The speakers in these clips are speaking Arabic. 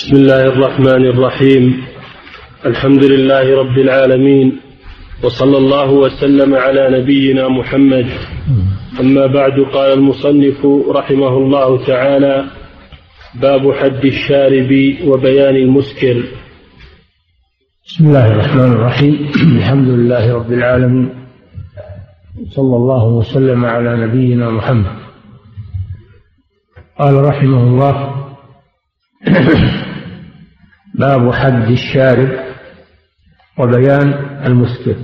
بسم الله الرحمن الرحيم. الحمد لله رب العالمين وصلى الله وسلم على نبينا محمد. أما بعد قال المصنف رحمه الله تعالى باب حد الشارب وبيان المسكر. بسم الله الرحمن الرحيم. الحمد لله رب العالمين صلى الله وسلم على نبينا محمد. قال رحمه الله باب حد الشارب وبيان المسكر.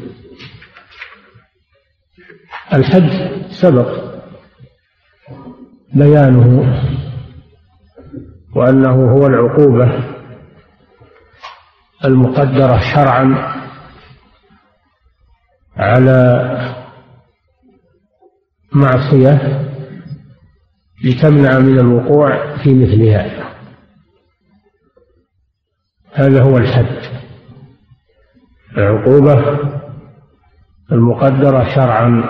الحد سبق بيانه وأنه هو العقوبة المقدرة شرعا على معصية لتمنع من الوقوع في مثلها. هذا هو الحد. العقوبة المقدرة شرعا.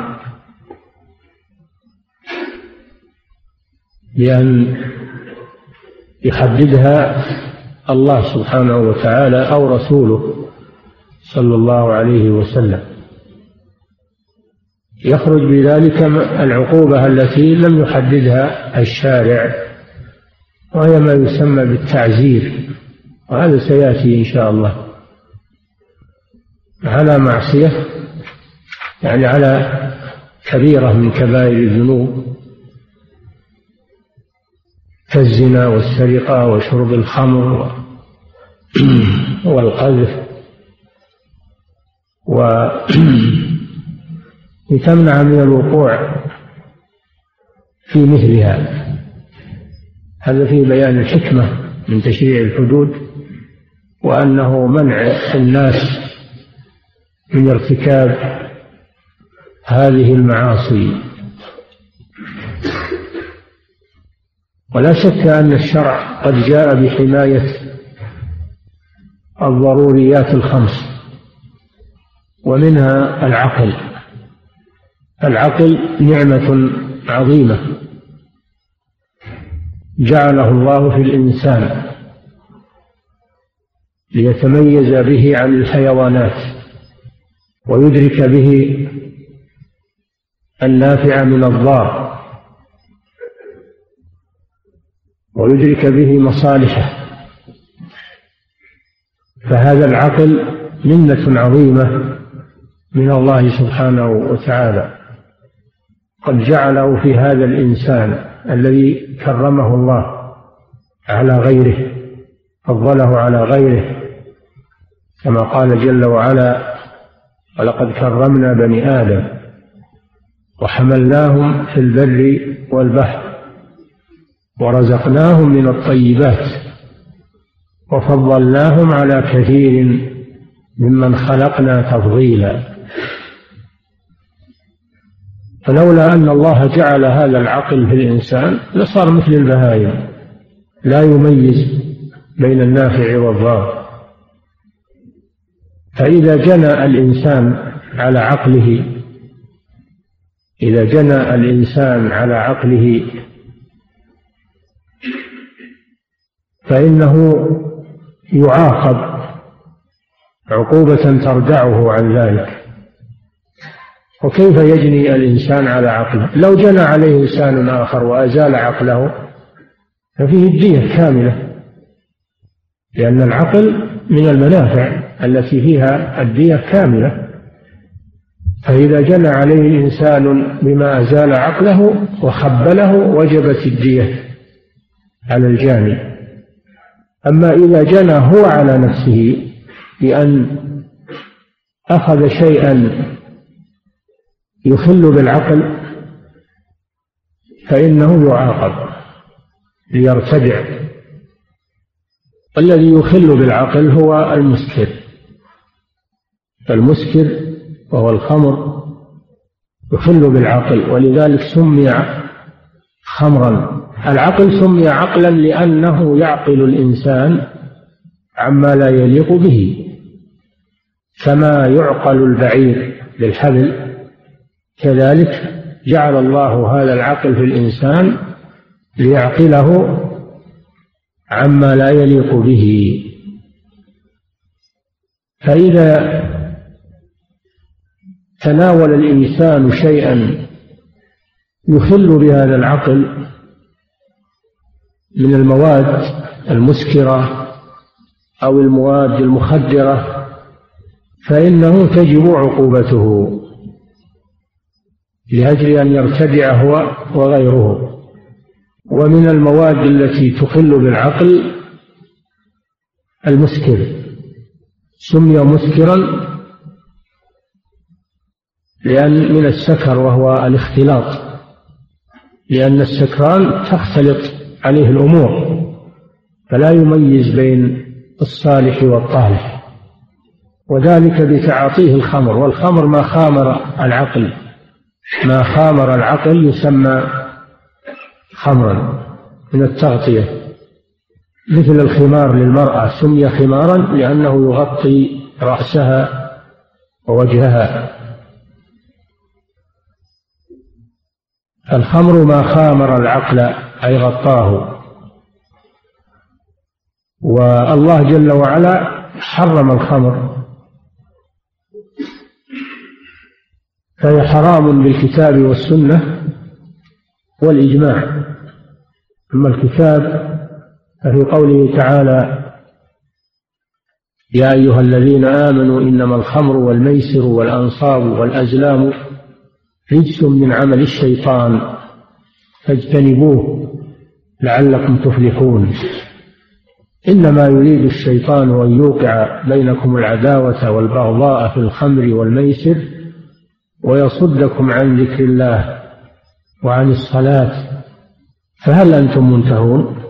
بأن يحددها الله سبحانه وتعالى أو رسوله صلى الله عليه وسلم. يخرج بذلك العقوبة التي لم يحددها الشارع وهي ما يسمى بالتعزير. وهذا سيأتي إن شاء الله. على معصية يعني على كبيرة من كبائر الذنوب. كالزنا والسرقة وشرب الخمر والقذف. لتمنع من الوقوع في مثلها هذا في بيان الحكمة من تشريع الحدود. وأنه منع الناس من ارتكاب هذه المعاصي. ولا شك أن الشرع قد جاء بحماية الضروريات الخمس ومنها العقل. العقل نعمة عظيمة. جعله الله في الإنسان. ليتميز به عن الحيوانات ويدرك به النافع من الضار ويدرك به مصالحه. فهذا العقل منة عظيمة من الله سبحانه وتعالى. قد جعله في هذا الإنسان الذي كرمه الله على غيره فضله على غيره كما قال جل وعلا ولقد كرمنا بني آدم وحملناهم في البر والبحر ورزقناهم من الطيبات وفضلناهم على كثير ممن خلقنا تفضيلا. فلولا أن الله جعل هذا العقل في الإنسان لصار مثل البهائم لا يميز بين النافع والضار. فإذا جنى الإنسان على عقله إذا جنى الإنسان على عقله فإنه يعاقب عقوبة تردعه عن ذلك. وكيف يجني الإنسان على عقله؟ لو جنى عليه إنسان آخر وأزال عقله ففيه الدية كاملة لأن العقل من المنافع. التي فيها الدية كاملة فإذا جنى عليه إنسان بما أزال عقله وخبله وجبت الدية على الجاني أما إذا جنى هو على نفسه بأن أخذ شيئا يخل بالعقل فإنه يعاقب ليرتدع. والذي يخل بالعقل هو المسكر المسكر وهو الخمر يخل بالعقل ولذلك سمي خمرا. العقل سمي عقلا لأنه يعقل الإنسان عما لا يليق به كما يعقل البعير للحبل. كذلك جعل الله هذا العقل في الإنسان ليعقله عما لا يليق به. فإذا تناول الإنسان شيئا يخل بهذا العقل من المواد المسكرة أو المواد المخدرة فإنه تجب عقوبته لأجل أن يرتدع هو وغيره. ومن المواد التي تخل بالعقل المسكر سمي مسكرا لأن من السكر وهو الاختلاط. لأن السكران تختلط عليه الأمور فلا يميز بين الصالح والطالح وذلك بتعاطيه الخمر. والخمر ما خامر العقل ما خامر العقل يسمى خمرا من التغطية. مثل الخمار للمرأة سمي خمارا لأنه يغطي رأسها ووجهها. الخمر ما خامر العقل أي غطاه. والله جل وعلا حرم الخمر. فهي حرام بالكتاب والسنة والإجماع. أما الكتاب ففي قوله تعالى يا أيها الذين آمنوا إنما الخمر والميسر والأنصاب والأزلام رجس من عمل الشيطان فاجتنبوه لعلكم تفلحون. إنما يريد الشيطان أن يوقع بينكم العداوة والبغضاء في الخمر والميسر ويصدكم عن ذكر الله وعن الصلاة. فهل أنتم منتهون؟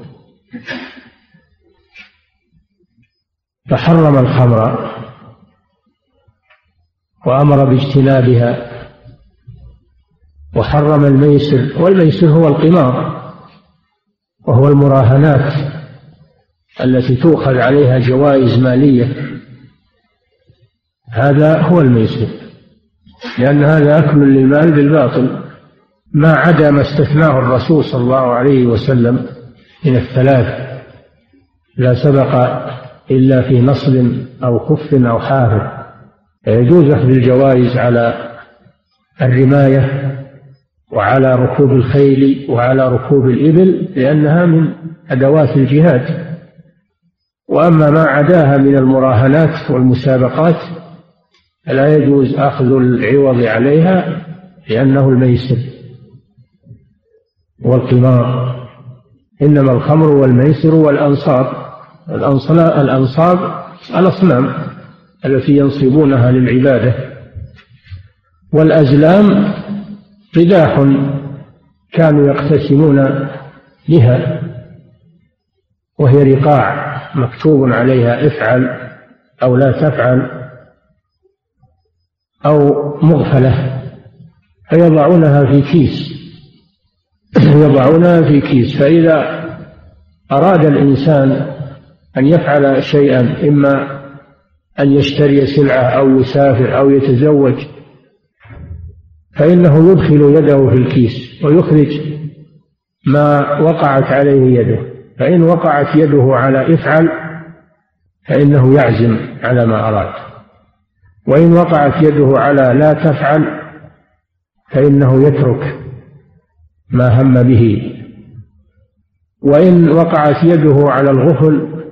فحرم الخمر وأمر باجتنابها. وحرم الميسر والميسر هو القمار وهو المراهنات التي تؤخذ عليها جوائز مالية. هذا هو الميسر لأن هذا أكل للمال بالباطل ما عدا ما استثناه الرسول صلى الله عليه وسلم من الثلاث. لا سبق إلا في نصل أو خف أو حافر. يجوز أخذ الجوائز على الرماية وعلى ركوب الخيل وعلى ركوب الإبل لأنها من أدوات الجهاد. وأما ما عداها من المراهنات والمسابقات فلا يجوز أخذ العوض عليها لأنه الميسر والقمار. إنما الخمر والميسر والأنصاب الأنصاب الأصنام التي ينصبونها للعبادة. والأزلام قداح كانوا يقتسمون بها وهي رقاع مكتوب عليها افعل أو لا تفعل أو مغفلة فيضعونها في كيس يضعونها في كيس فإذا أراد الإنسان أن يفعل شيئا إما أن يشتري سلعة أو يسافر أو يتزوج فإنه يدخل يده في الكيس ويخرج ما وقعت عليه يده. فإن وقعت يده على افعل فإنه يعزم على ما أراد. وإن وقعت يده على لا تفعل فإنه يترك ما هم به. وإن وقعت يده على الغفل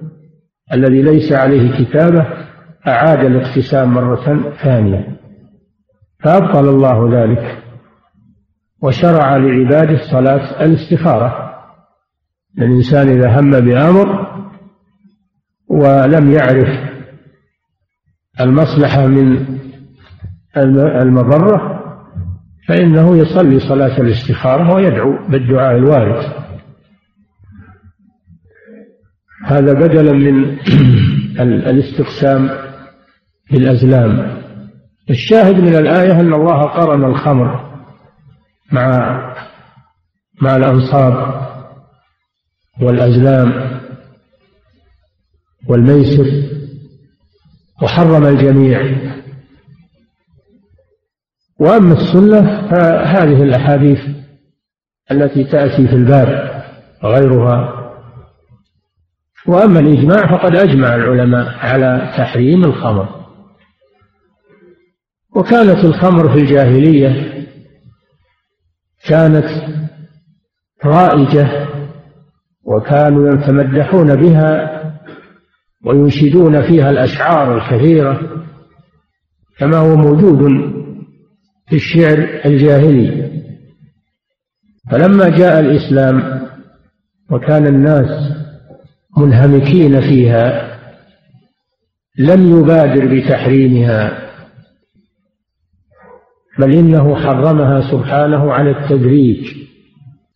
الذي ليس عليه كتابة أعاد الاقتسام مرة ثانية. فأبطل الله ذلك وشرع لعباده صلاة الاستخارة. الإنسان إذا هم بأمر ولم يعرف المصلحة من المضرة فإنه يصلي صلاة الاستخارة ويدعو بالدعاء الوارد. هذا بدلا من الاستقسام بالأزلام. الشاهد من الآية أن الله قرن الخمر مع مع الأنصاب والأزلام والميسر وحرم الجميع. وأما السنة فهذه الأحاديث التي تأتي في الباب وغيرها. وأما الإجماع فقد أجمع العلماء على تحريم الخمر. وكانت الخمر في الجاهلية كانت رائجة وكانوا يتمدحون بها وينشدون فيها الأشعار الكثيرة كما هو موجود في الشعر الجاهلي. فلما جاء الإسلام وكان الناس منهمكين فيها لم يبادر بتحريمها بل إنه حرمها سبحانه على التدريج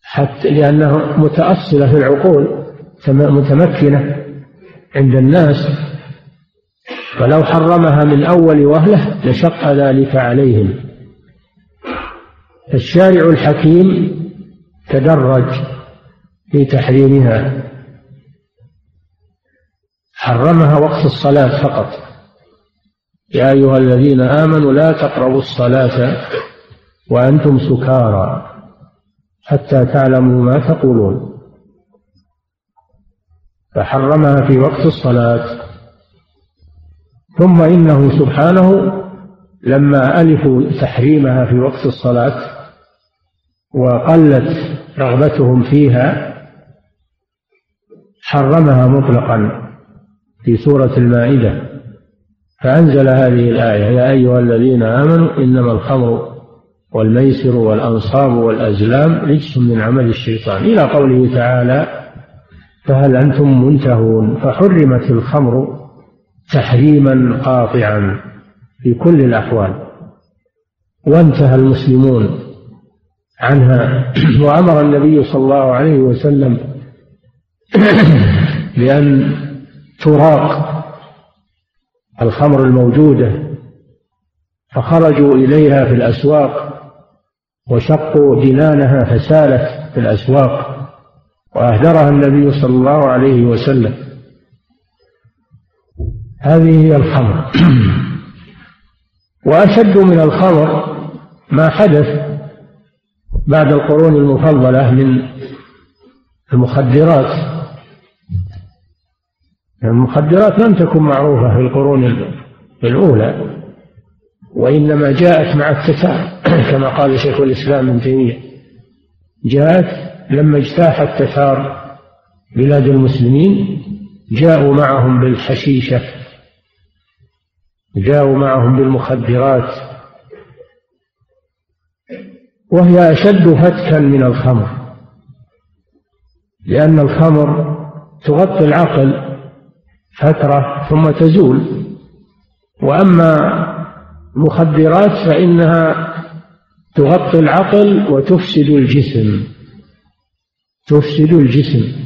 حتى لأنها متأصلة في العقول متمكنة عند الناس. فلو حرمها من أول وهلة لشق ذلك عليهم. الشارع الحكيم تدرج في تحريمها. حرمها وقت الصلاة فقط. يا أيها الذين آمنوا لا تقربوا الصلاة وأنتم سكارى حتى تعلموا ما تقولون. فحرمها في وقت الصلاة. ثم إنه سبحانه لما ألفوا تحريمها في وقت الصلاة وقلت رغبتهم فيها حرمها مطلقا في سورة المائدة. فأنزل هذه الآية يا أيها الذين آمنوا إنما الخمر والميسر والأنصاب والأزلام رجس من عمل الشيطان. إلى قوله تعالى فهل أنتم منتهون؟ فحرمت الخمر تحريما قاطعا في كل الأحوال. وانتهى المسلمون عنها. وأمر النبي صلى الله عليه وسلم بأن تراق الخمر الموجودة فخرجوا إليها في الأسواق وشقوا جنانها فسالت في الأسواق وأهدرها النبي صلى الله عليه وسلم. هذه هي الخمر. وأشد من الخمر ما حدث بعد القرون المفضلة من المخدرات. المخدرات لم تكن معروفة في القرون الأولى وإنما جاءت مع التتار كما قال شيخ الإسلام ابن تيمية. جاءت لما اجتاح التتار بلاد المسلمين جاءوا معهم بالحشيشة جاءوا معهم بالمخدرات وهي أشد فتكا من الخمر لأن الخمر تغطي العقل فترة ثم تزول. وأما المخدرات فإنها تغطي العقل وتفسد الجسم. تفسد الجسم.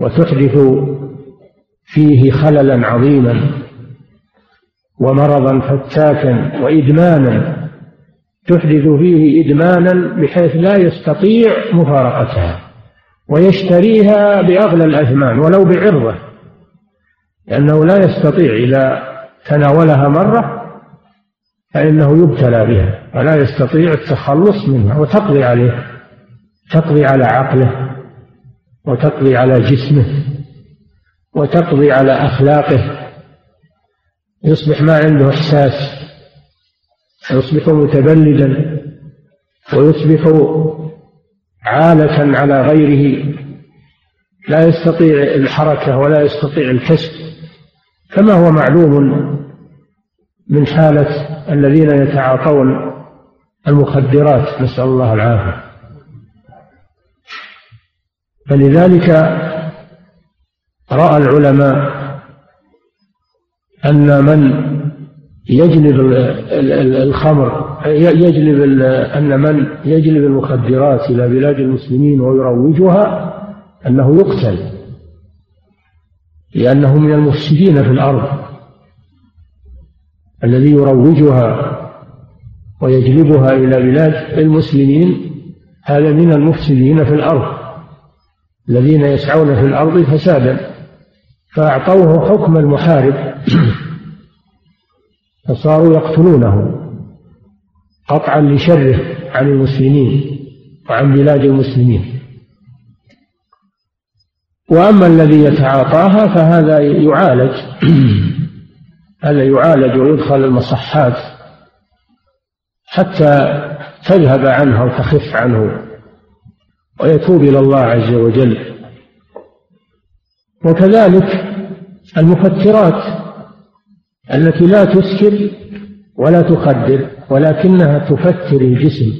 وتحدث فيه خللا عظيما ومرضا فتاكا وإدمانا. تحدث فيه إدمانا بحيث لا يستطيع مفارقتها. ويشتريها بأغلى الأثمان ولو بعرضة لأنه لا يستطيع إذا تناولها مرة فإنه يبتلى بها ولا يستطيع التخلص منها وتقضي عليه تقضي على عقله وتقضي على جسمه وتقضي على أخلاقه. يصبح ما عنده إحساس يصبح متبلدا ويصبح عالة على غيره لا يستطيع الحركة ولا يستطيع الكسب. كما هو معلوم من حالة الذين يتعاطون المخدرات؟ نسأل الله العافية. فلذلك رأى العلماء أن من يجلب الخمر يجلب أن من يجلب المخدرات إلى بلاد المسلمين ويروجها أنه يقتل لأنه من المفسدين في الأرض الذي يروجها ويجلبها إلى بلاد المسلمين هذا من المفسدين في الأرض الذين يسعون في الأرض فسادا فأعطوه حكم المحارب فصاروا يقتلونه قطعا لشره عن المسلمين وعن بلاد المسلمين. وأما الذي يتعاطاها فهذا يعالج. هذا يعالج ويدخل المصحات حتى تذهب عنه وتخف عنه ويتوب إلى الله عز وجل. وكذلك المفترات التي لا تسكر ولا تخدر ولكنها تفتر الجسم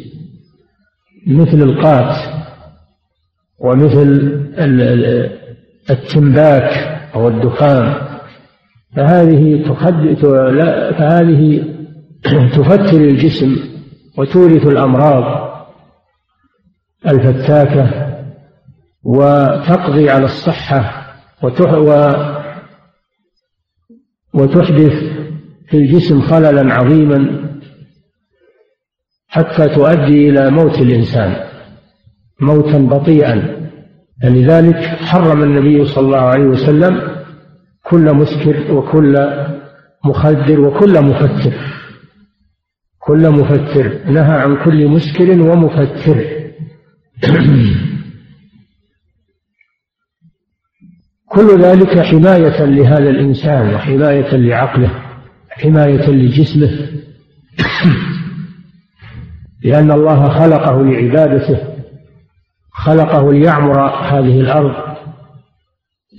مثل القات ومثل التنباك أو الدخان فهذه فهذه تفتر الجسم وتورث الأمراض الفتاكة وتقضي على الصحة وتحدث في الجسم خللا عظيما حتى تؤدي إلى موت الإنسان موتا بطيئا. لذلك حرم النبي صلى الله عليه وسلم كل مسكر وكل مخدر وكل مفتر كل مفتر. نهى عن كل مسكر ومفتر. كل ذلك حماية لهذا الإنسان وحماية لعقله حماية لجسمه. لأن الله خلقه لعبادته خلقه ليعمر هذه الأرض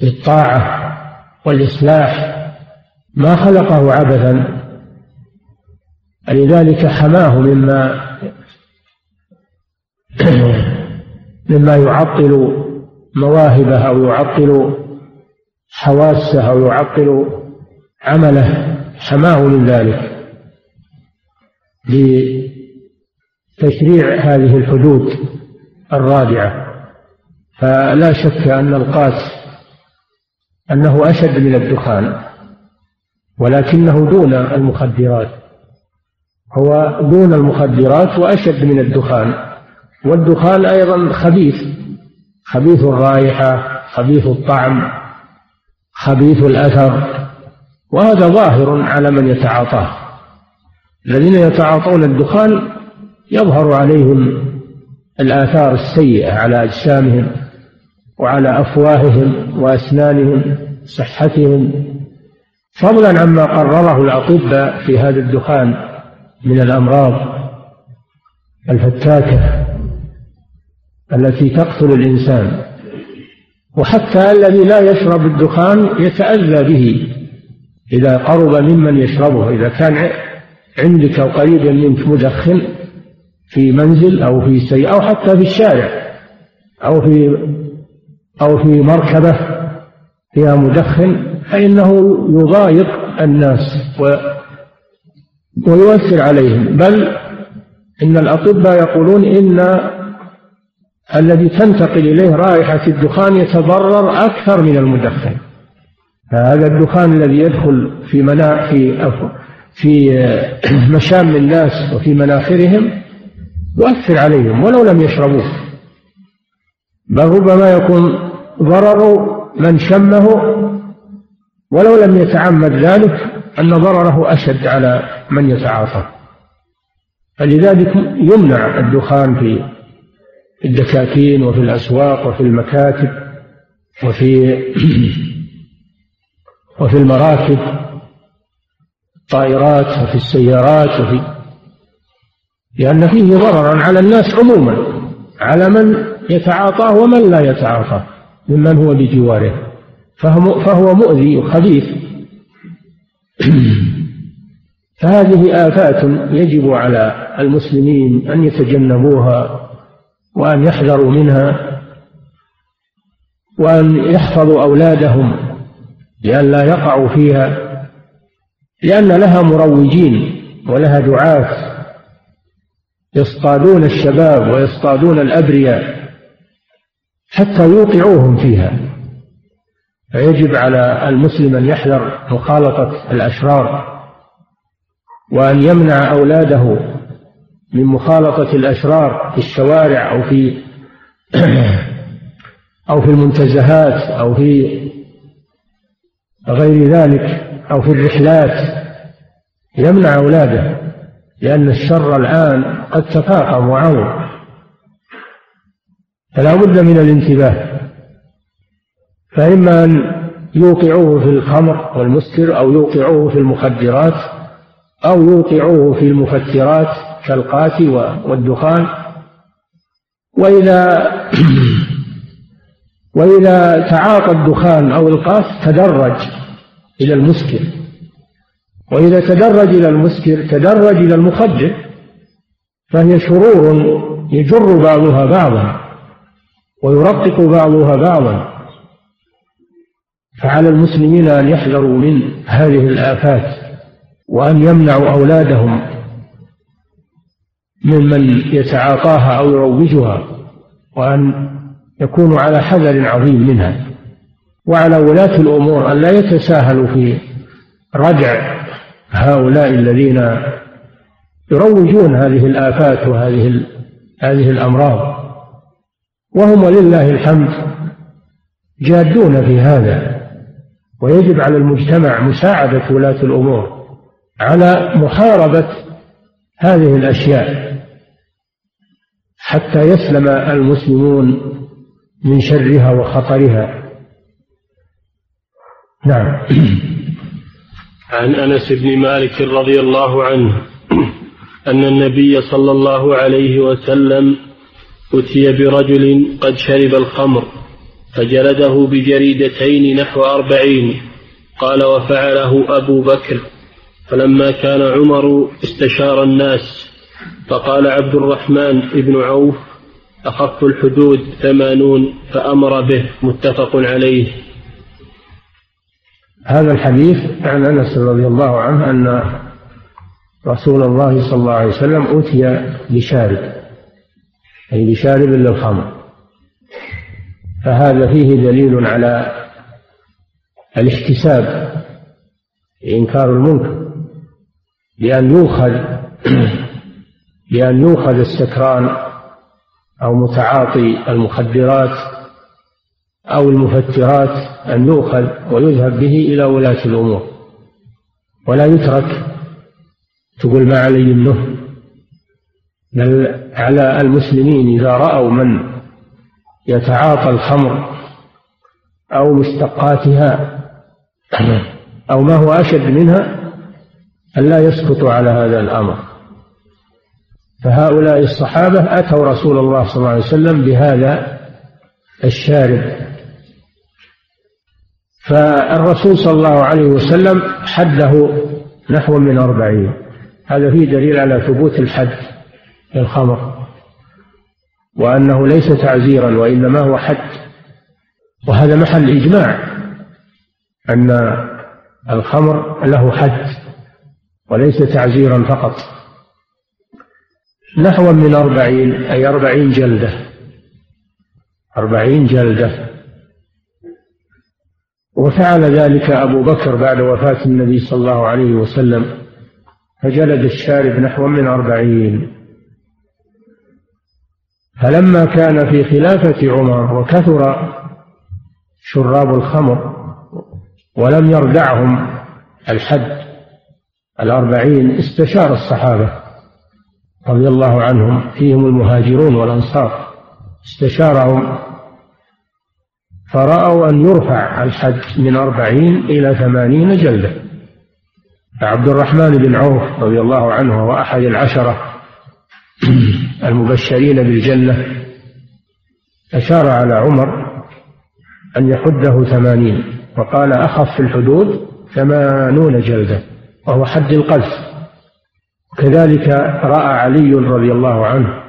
بالطاعة والإصلاح. ما خلقه عبثا لذلك حماه مما مما يعطل مواهبه أو يعطل حواسه أو يعطل عمله حماه من ذلك لتشريع هذه الحدود الرادعة. فلا شك أن القاس أنه أشد من الدخان ولكنه دون المخدرات. هو دون المخدرات وأشد من الدخان والدخان أيضا خبيث خبيث الرائحة خبيث الطعم. خبيث الأثر وهذا ظاهر على من يتعاطاه. الذين يتعاطون الدخان يظهر عليهم الآثار السيئة على أجسامهم وعلى أفواههم وأسنانهم صحتهم. فضلا عما قرره الأطباء في هذا الدخان من الأمراض الفتاكة التي تقتل الإنسان. وحتى الذي لا يشرب الدخان يتأذى به. إذا قرب ممن يشربه إذا كان عندك أو قريبا منك مدخن في منزل أو في سيارة أو حتى في الشارع أو في أو في مركبة فيها مدخن فإنه يضايق الناس و ويؤثر عليهم. بل إن الأطباء يقولون إن الذي تنتقل إليه رائحة الدخان يتضرر أكثر من المدخن. هذا الدخان الذي يدخل في منا في في مشام الناس وفي مناخرهم يؤثر عليهم ولو لم يشربوه. بل ربما يكون ضرر من شمه ولو لم يتعمد ذلك أن ضرره أشد على من يتعاطى فلذلك يمنع الدخان في الدكاكين وفي الأسواق وفي المكاتب وفي وفي المراكب الطائرات وفي السيارات وفي لأن فيه ضررا على الناس عموما على من يتعاطاه ومن لا يتعاطاه ممن هو بجواره. فهو مؤذي وخبيث. فهذه آفات يجب على المسلمين أن يتجنبوها. وأن يحذروا منها وأن يحفظوا أولادهم لئلا يقعوا فيها لأن لها مروجين ولها دعاة يصطادون الشباب ويصطادون الأبرياء حتى يوقعوهم فيها. فيجب على المسلم أن يحذر مخالطة الأشرار وأن يمنع أولاده من مخالطة الأشرار في الشوارع أو في أو في المنتزهات أو في غير ذلك أو في الرحلات يمنع أولاده لأن الشر الآن قد تفاقم وعظم فلا بد من الانتباه. فإما أن يوقعوه في الخمر والمسكر أو يوقعوه في المخدرات أو يوقعوه في المفترات كالقات والدخان. وإذا وإذا تعاطى الدخان أو القات تدرج إلى المسكر. وإذا تدرج إلى المسكر تدرج إلى المخدر. فهي شرور يجر بعضها بعضا ويرقق بعضها بعضا. فعلى المسلمين أن يحذروا من هذه الآفات وأن يمنعوا أولادهم ممن يتعاطاها أو يروجها وأن يكونوا على حذر عظيم منها. وعلى ولاة الأمور أن لا يتساهلوا في ردع هؤلاء الذين يروجون هذه الآفات وهذه هذه الأمراض. وهم ولله الحمد جادون في هذا. ويجب على المجتمع مساعدة ولاة الأمور على محاربة هذه الأشياء. حتى يسلم المسلمون من شرها وخطرها. نعم. عن أنس بن مالك رضي الله عنه أن النبي صلى الله عليه وسلم أتي برجل قد شرب الخمر فجلده بجريدتين نحو أربعين. قال وفعله أبو بكر. فلما كان عمر استشار الناس فقال عبد الرحمن بن عوف أخف الحدود ثمانون فأمر به متفق عليه. هذا الحديث عن أنس رضي الله عنه أن رسول الله صلى الله عليه وسلم أتي بشارب أي بشارب للخمر. فهذا فيه دليل على الاحتساب إنكار المنكر بأن يؤخذ بأن يؤخذ السكران أو متعاطي المخدرات أو المفترات أن يؤخذ ويذهب به إلى ولاة الأمور. ولا يترك. تقول ما علي منه بل على المسلمين إذا رأوا من يتعاطى الخمر أو مشتقاتها أو ما هو أشد منها ألا يسكتوا على هذا الأمر. فهؤلاء الصحابة أتوا رسول الله صلى الله عليه وسلم بهذا الشارب. فالرسول صلى الله عليه وسلم حده نحو من أربعين. هذا فيه دليل على ثبوت الحد للخمر وأنه ليس تعزيرا وإنما هو حد. وهذا محل إجماع أن الخمر له حد وليس تعزيرا فقط. نحو من أربعين أي أربعين جلدة. أربعين جلدة. وفعل ذلك أبو بكر بعد وفاة النبي صلى الله عليه وسلم فجلد الشارب نحو من أربعين. فلما كان في خلافة عمر وكثر شراب الخمر ولم يردعهم الحد الأربعين استشار الصحابة. رضي الله عنهم فيهم المهاجرون والأنصار. استشارهم. فرأوا أن يرفع الحد من أربعين إلى ثمانين جلدة. فعبد الرحمن بن عوف رضي الله عنه هو أحد العشرة المبشرين بالجنة أشار على عمر أن يحده ثمانين وقال أخف الحدود ثمانون جلدة وهو حد القذف. كذلك رأى علي رضي الله عنه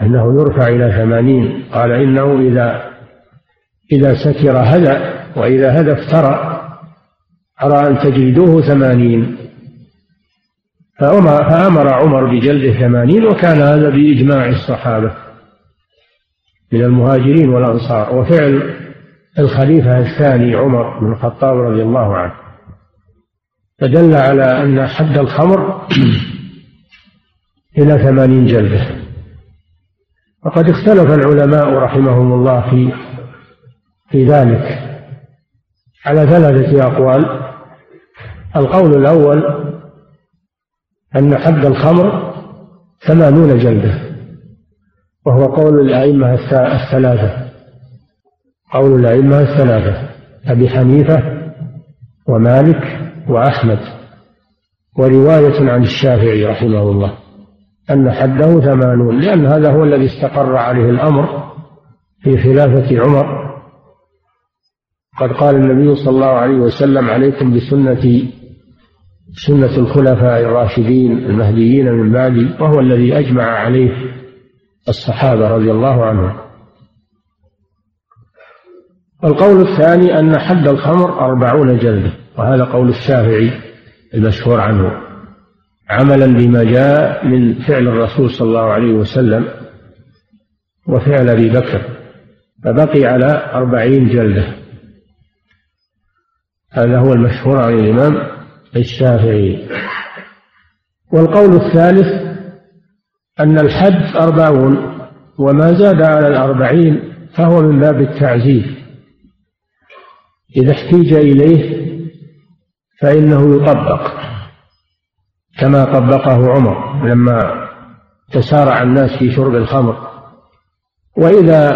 أنه يرفع إلى ثمانين قال إنه إذا إذا سكر هدى وإذا هدى افترى أرى أن تجلدوه ثمانين. فأمر, فأمر عمر بجلد ثمانين وكان هذا بإجماع الصحابة من المهاجرين والأنصار. وفعل الخليفة الثاني عمر بن الخطاب رضي الله عنه. فدل على أن حد الخمر إلى ثمانين جلدة. وقد اختلف العلماء رحمهم الله في في ذلك. على ثلاثة أقوال. القول الأول أن حد الخمر ثمانون جلدة وهو قول الأئمة الثلاثة. قول الأئمة الثلاثة أبي حنيفة ومالك وأحمد. ورواية عن الشافعي رحمه الله. أن حده ثمانون لأن هذا هو الذي استقر عليه الأمر في خلافة عمر. قد قال النبي صلى الله عليه وسلم عليكم بسنتي سنة الخلفاء الراشدين المهديين من بعدي وهو الذي أجمع عليه الصحابة رضي الله عنهم. القول الثاني أن حد الخمر أربعون جلدة وهذا قول الشافعي المشهور عنه. عملا بما جاء من فعل الرسول صلى الله عليه وسلم وفعل أبي بكر فبقي على أربعين جلدة. هذا هو المشهور عن الإمام الشافعي. والقول الثالث أن الحد أربعون وما زاد على الأربعين فهو من باب التعزيز إذا احتيج إليه فإنه يطبق. كما طبقه عمر لما تسارع الناس في شرب الخمر. وإذا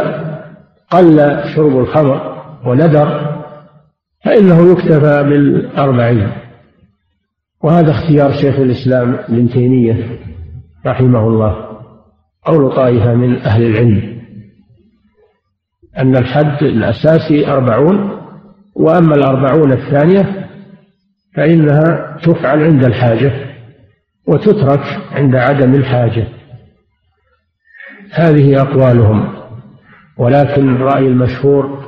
قل شرب الخمر وندر فإنه يكتفى بالأربعين. وهذا اختيار شيخ الإسلام ابن تيمية رحمه الله. قول طائفة من أهل العلم أن الحد الأساسي أربعون وأما الأربعون الثانية فإنها تفعل عند الحاجة. وتترك عند عدم الحاجة. هذه أقوالهم. ولكن الرأي المشهور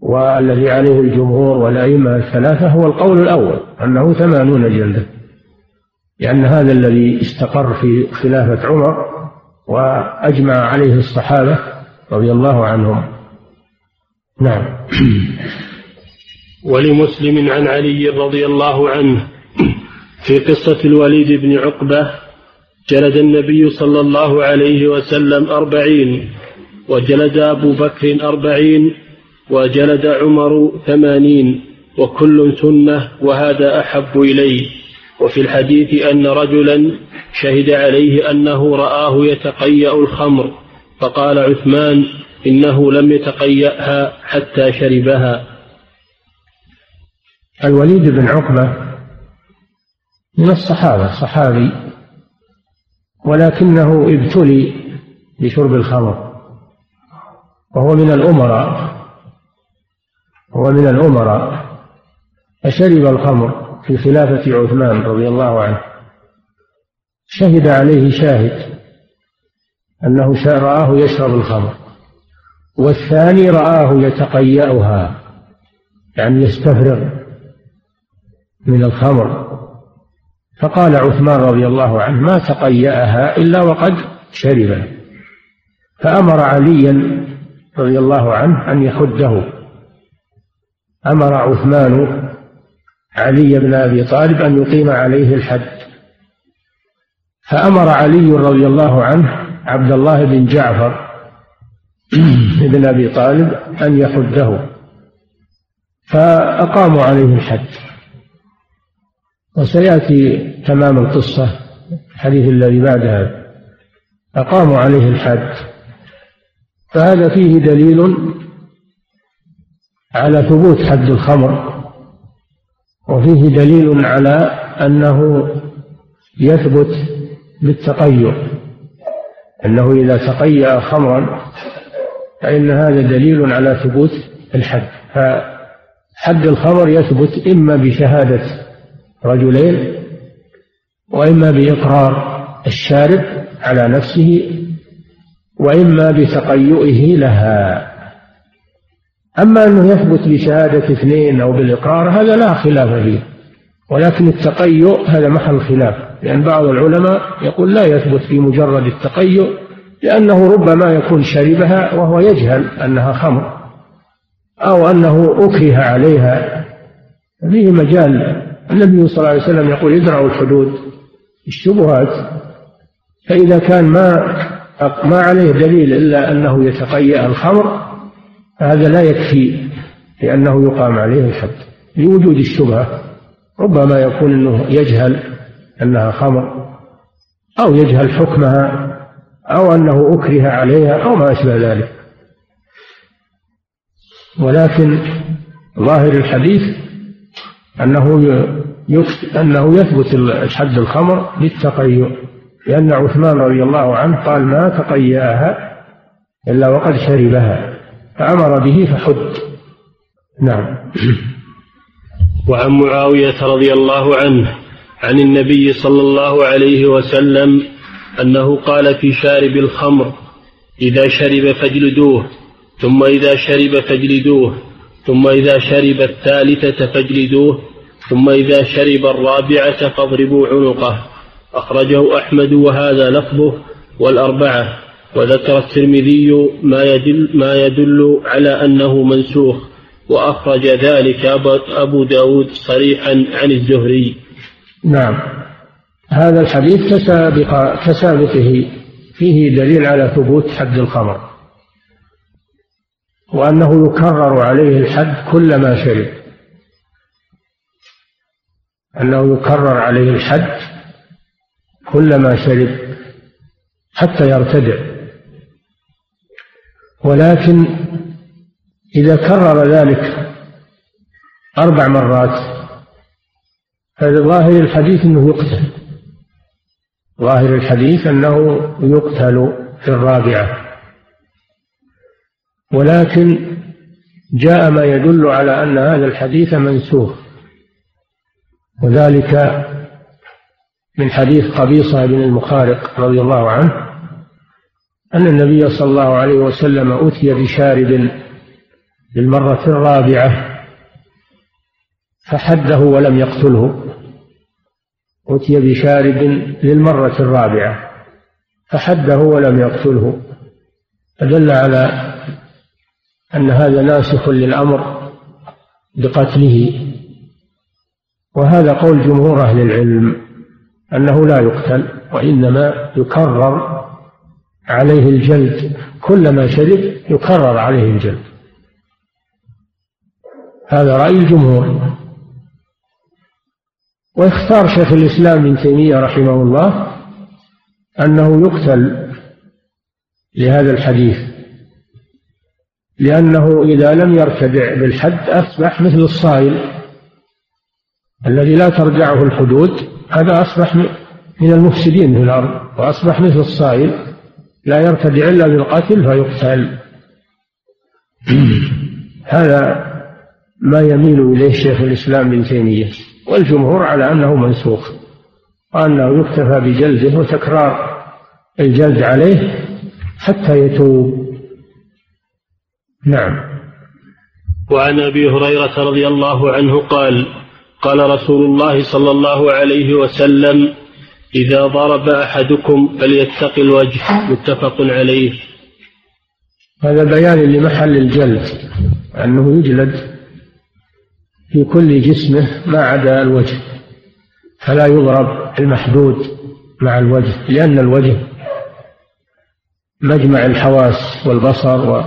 والذي عليه الجمهور والأئمة الثلاثة هو القول الأول أنه ثمانون جلدة. لأن هذا الذي استقر في خلافة عمر وأجمع عليه الصحابة رضي الله عنهم. نعم. ولمسلم عن علي رضي الله عنه في قصة الوليد بن عقبة جلد النبي صلى الله عليه وسلم أربعين وجلد أبو بكر أربعين وجلد عمر ثمانين وكل سنة وهذا أحب إلي وفي الحديث أن رجلا شهد عليه أنه رآه يتقيأ الخمر فقال عثمان إنه لم يتقيأها حتى شربها. الوليد بن عقبة من الصحابة صحابي ولكنه ابتلي بشرب الخمر وهو من الأمراء هو من الأمراء فشرب الخمر في خلافة عثمان رضي الله عنه. شهد عليه شاهد أنه رآه يشرب الخمر والثاني رآه يتقيأها يعني يستفرغ من الخمر. فقال عثمان رضي الله عنه ما تقيأها إلا وقد شرب. فأمر عليا رضي الله عنه أن يخده. أمر عثمان علي بن أبي طالب أن يقيم عليه الحد. فأمر علي رضي الله عنه عبد الله بن جعفر بن أبي طالب أن يحده فأقاموا عليه الحد. وسيأتي تمام القصة الحديث الذي بعدها. أقاموا عليه الحد. فهذا فيه دليل على ثبوت حد الخمر وفيه دليل على أنه يثبت بالتقيؤ. أنه إذا تقيأ خمرا فإن هذا دليل على ثبوت الحد. فحد الخمر يثبت إما بشهادة رجلين وإما بإقرار الشارب على نفسه وإما بتقيؤه لها. أما أنه يثبت بشهادة اثنين أو بالإقرار هذا لا خلاف فيه ولكن التقيؤ هذا محل خلاف لأن بعض العلماء يقول لا يثبت في مجرد التقيؤ لأنه ربما يكون شربها وهو يجهل أنها خمر أو أنه أكره عليها. فيه مجال النبي صلى الله عليه وسلم يقول ادرأوا الحدود الشبهات فإذا كان ما ما عليه دليل إلا أنه يتقيأ الخمر فهذا لا يكفي لأنه يقام عليه الحد لوجود الشبهة. ربما يكون أنه يجهل أنها خمر أو يجهل حكمها أو أنه أكره عليها أو ما أشبه ذلك. ولكن ظاهر الحديث أنه أنه يثبت الحد الخمر بالتقيؤ لأن عثمان رضي الله عنه قال ما تقيأها إلا وقد شربها فأمر به فحد. نعم. وعن معاوية رضي الله عنه عن النبي صلى الله عليه وسلم أنه قال في شارب الخمر إذا شرب فاجلدوه ثم إذا شرب فاجلدوه ثم إذا شرب الثالثة فاجلدوه ثم إذا شرب الرابعة فاضربوا عنقه. أخرجه أحمد وهذا لفظه والأربعة. وذكر الترمذي ما يدل, ما يدل على أنه منسوخ. وأخرج ذلك أبو داود صريحا عن الزهري. نعم. هذا الحديث كسابق كسابقه فيه دليل على ثبوت حد الخمر وأنه يكرر عليه الحد كلما شرب. أنه يكرر عليه الحد كلما شرب حتى يرتدع. ولكن إذا كرر ذلك أربع مرات فظاهر الحديث أنه يقتل. ظاهر الحديث أنه يقتل في الرابعة. ولكن جاء ما يدل على أن هذا الحديث منسوخ. وذلك من حديث قبيصة بن المخارق رضي الله عنه أن النبي صلى الله عليه وسلم أتي بشارب للمرة الرابعة فحده ولم يقتله. أتي بشارب للمرة الرابعة فحده ولم يقتله. فدل على أن هذا ناسخ للأمر بقتله. وهذا قول جمهور أهل العلم أنه لا يقتل وإنما يكرر عليه الجلد كلما شرب يكرر عليه الجلد. هذا رأي الجمهور. واختار شيخ الإسلام ابن تيمية رحمه الله أنه يقتل لهذا الحديث لأنه إذا لم يرتدع بالحد أصبح مثل الصائل الذي لا ترجعه الحدود هذا أصبح من المفسدين في الأرض وأصبح مثل الصائل لا يرتدع إلا بالقتل فيقتل. هذا ما يميل إليه شيخ الإسلام ابن تيمية والجمهور على أنه منسوخ وأنه يكتفى بجلده وتكرار الجلد عليه حتى يتوب. نعم. وعن أبي هريرة رضي الله عنه قال قال رسول الله صلى الله عليه وسلم إذا ضرب أحدكم فليتق الوجه. متفق عليه. هذا بيان لمحل الجلد أنه يجلد في كل جسمه ما عدا الوجه فلا يضرب المحدود مع الوجه لأن الوجه مجمع الحواس والبصر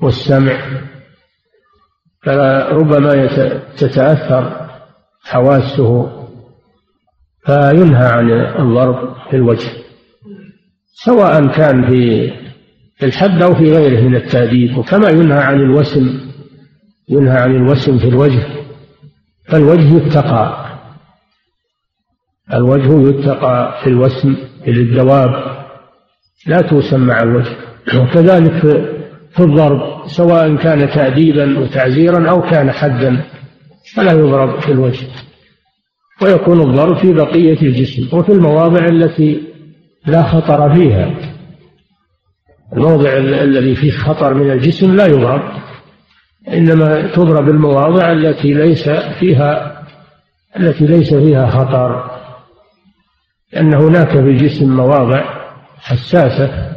والسمع. فربما تتأثر حواسه فينهى عن الضرب في الوجه سواء كان في الحد أو في غيره من التأديب وكما ينهى عن الوسم ينهى عن الوسم في الوجه فالوجه يتقى الوجه يتقى في الوسم للدواب لا توسم مع الوجه وكذلك في الضرب سواء كان تأديبا وتعزيرا أو كان حدا فلا يضرب في الوجه. ويكون الضرب في بقية الجسم وفي المواضع التي لا خطر فيها. الموضع الذي فيه خطر من الجسم لا يضرب إنما تضرب المواضع التي ليس فيها التي ليس فيها خطر. لأن هناك في الجسم مواضع حساسة.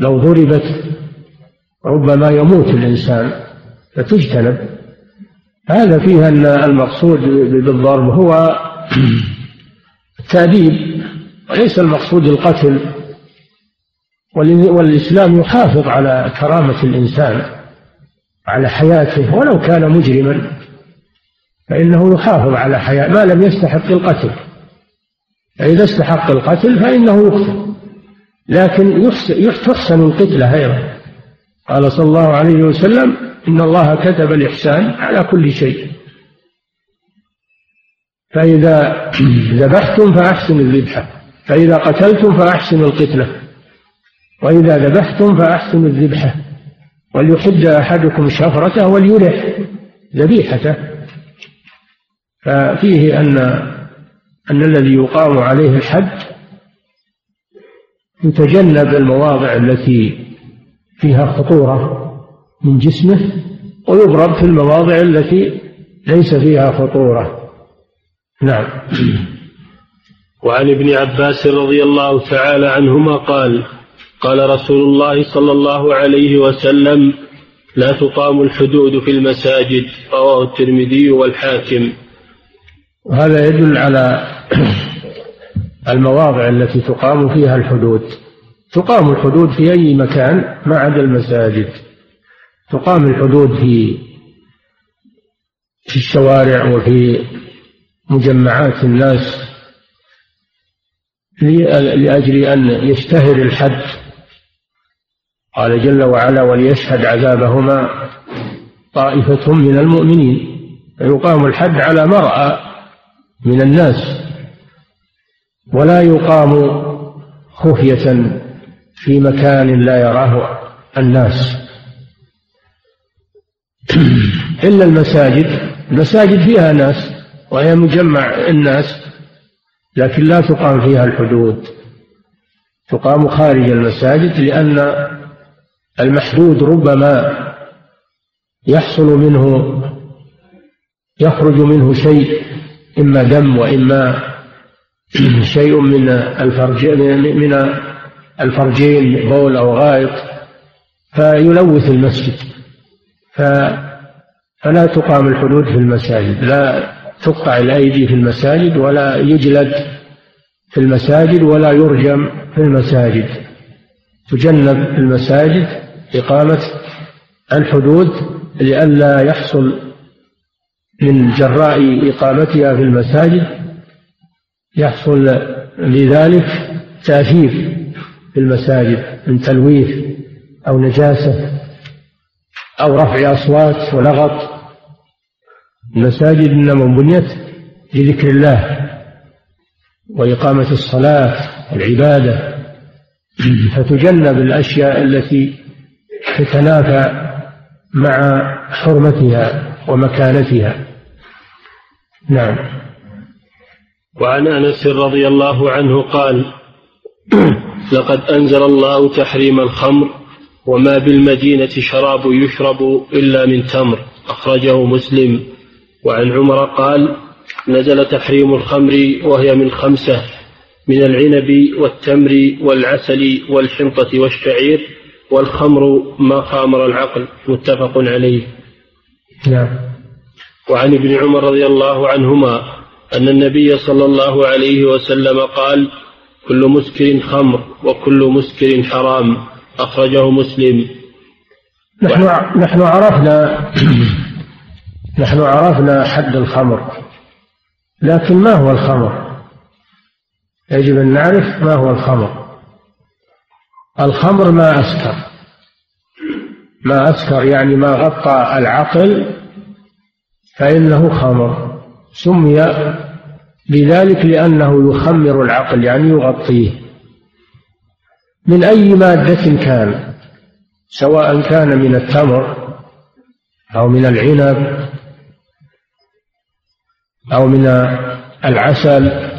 لو ضربت ربما يموت الإنسان فتجتنب هذا فيها أن المقصود بالضرب هو التأديب وليس المقصود القتل. والإسلام يحافظ على كرامة الإنسان على حياته ولو كان مجرما. فإنه يحافظ على حياة ما لم يستحق القتل. فإذا استحق القتل فإنه يقتل. لكن تحسن القتلة أيضا. قال صلى الله عليه وسلم إن الله كتب الإحسان على كل شيء. فإذا ذبحتم فأحسنوا الذبحة فإذا قتلتم فأحسنوا القتلة وإذا ذبحتم فأحسنوا الذبحة وليحد أحدكم شفرته وليرح ذبيحته. ففيه أن أن الذي يقام عليه الحد يتجنب المواضع التي فيها خطورة من جسمه ويضرب في المواضع التي ليس فيها خطورة. نعم. وعن ابن عباس رضي الله تعالى عنهما قال قال رسول الله صلى الله عليه وسلم لا تقام الحدود في المساجد رواه الترمذي والحاكم. وهذا يدل على المواضع التي تقام فيها الحدود. تقام الحدود في أي مكان ما عدا المساجد. تقام الحدود في في الشوارع وفي مجمعات الناس لأجل أن يشتهر الحد. قال جل وعلا وليشهد عذابهما طائفة من المؤمنين فيقام الحد على مرأى من الناس. ولا يقام خفية في مكان لا يراه الناس. إلا المساجد المساجد فيها ناس وهي مجمع الناس لكن لا تقام فيها الحدود. تقام خارج المساجد لأن المحدود ربما يحصل منه يخرج منه شيء إما دم وإما شيء من الفرج من الفرجين بول أو غائط فيلوث المسجد فلا تقام الحدود في المساجد لا تقطع الأيدي في المساجد ولا يجلد في المساجد ولا يرجم في المساجد. تجنب المساجد إقامة الحدود لئلا يحصل من جراء إقامتها في المساجد يحصل لذلك تأثير. في المساجد من تلويث أو نجاسة أو رفع أصوات ولغط. المساجد إنما بنيت لذكر الله وإقامة الصلاة والعبادة. فتجنب الأشياء التي تتنافى مع حرمتها ومكانتها. نعم. وعن أنس رضي الله عنه قال لقد أنزل الله تحريم الخمر وما بالمدينة شراب يشرب إلا من تمر. أخرجه مسلم. وعن عمر قال نزل تحريم الخمر وهي من خمسة من العنب والتمر والعسل والحنطة والشعير والخمر ما خامر العقل. متفق عليه. نعم. وعن ابن عمر رضي الله عنهما أن النبي صلى الله عليه وسلم قال كل مسكر خمر وكل مسكر حرام أخرجه مسلم. نحن نحن عرفنا نحن عرفنا حد الخمر لكن ما هو الخمر؟ يجب أن نعرف ما هو الخمر. الخمر ما أسكر. ما أسكر يعني ما غطى العقل فإنه خمر. سمي بذلك لأنه يخمر العقل يعني يغطيه. من أي مادة كان؟ سواء كان من التمر أو من العنب أو من العسل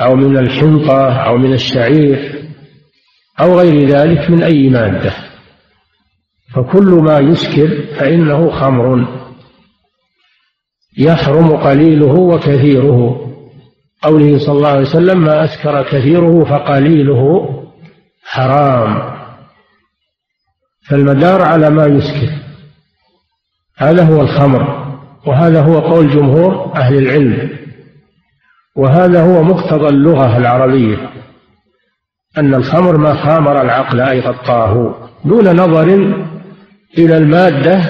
أو من الحنطة أو من الشعير أو غير ذلك من أي مادة. فكل ما يسكر فإنه خمر. يحرم قليله وكثيره. قوله صلى الله عليه وسلم ما أسكر كثيره فقليله حرام. فالمدار على ما يسكر. هذا هو الخمر وهذا هو قول جمهور أهل العلم. وهذا هو مقتضى اللغة العربية أن الخمر ما خامر العقل أي غطاه دون نظر إلى المادة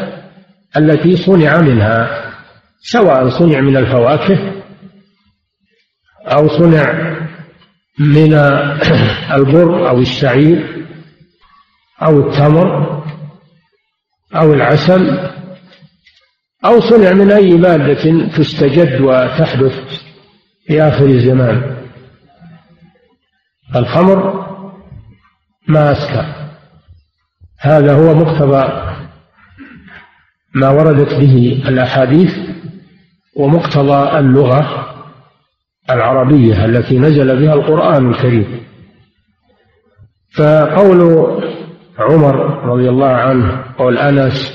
التي صنع منها. سواء صنع من الفواكه أو صنع من البر أو الشعير أو التمر أو العسل أو صنع من أي مادة تستجد وتحدث في آخر الزمان. الخمر ما أسكر هذا هو مقتضى ما وردت به الأحاديث ومقتضى اللغة العربية التي نزل بها القرآن الكريم. فقول عمر رضي الله عنه قول أنس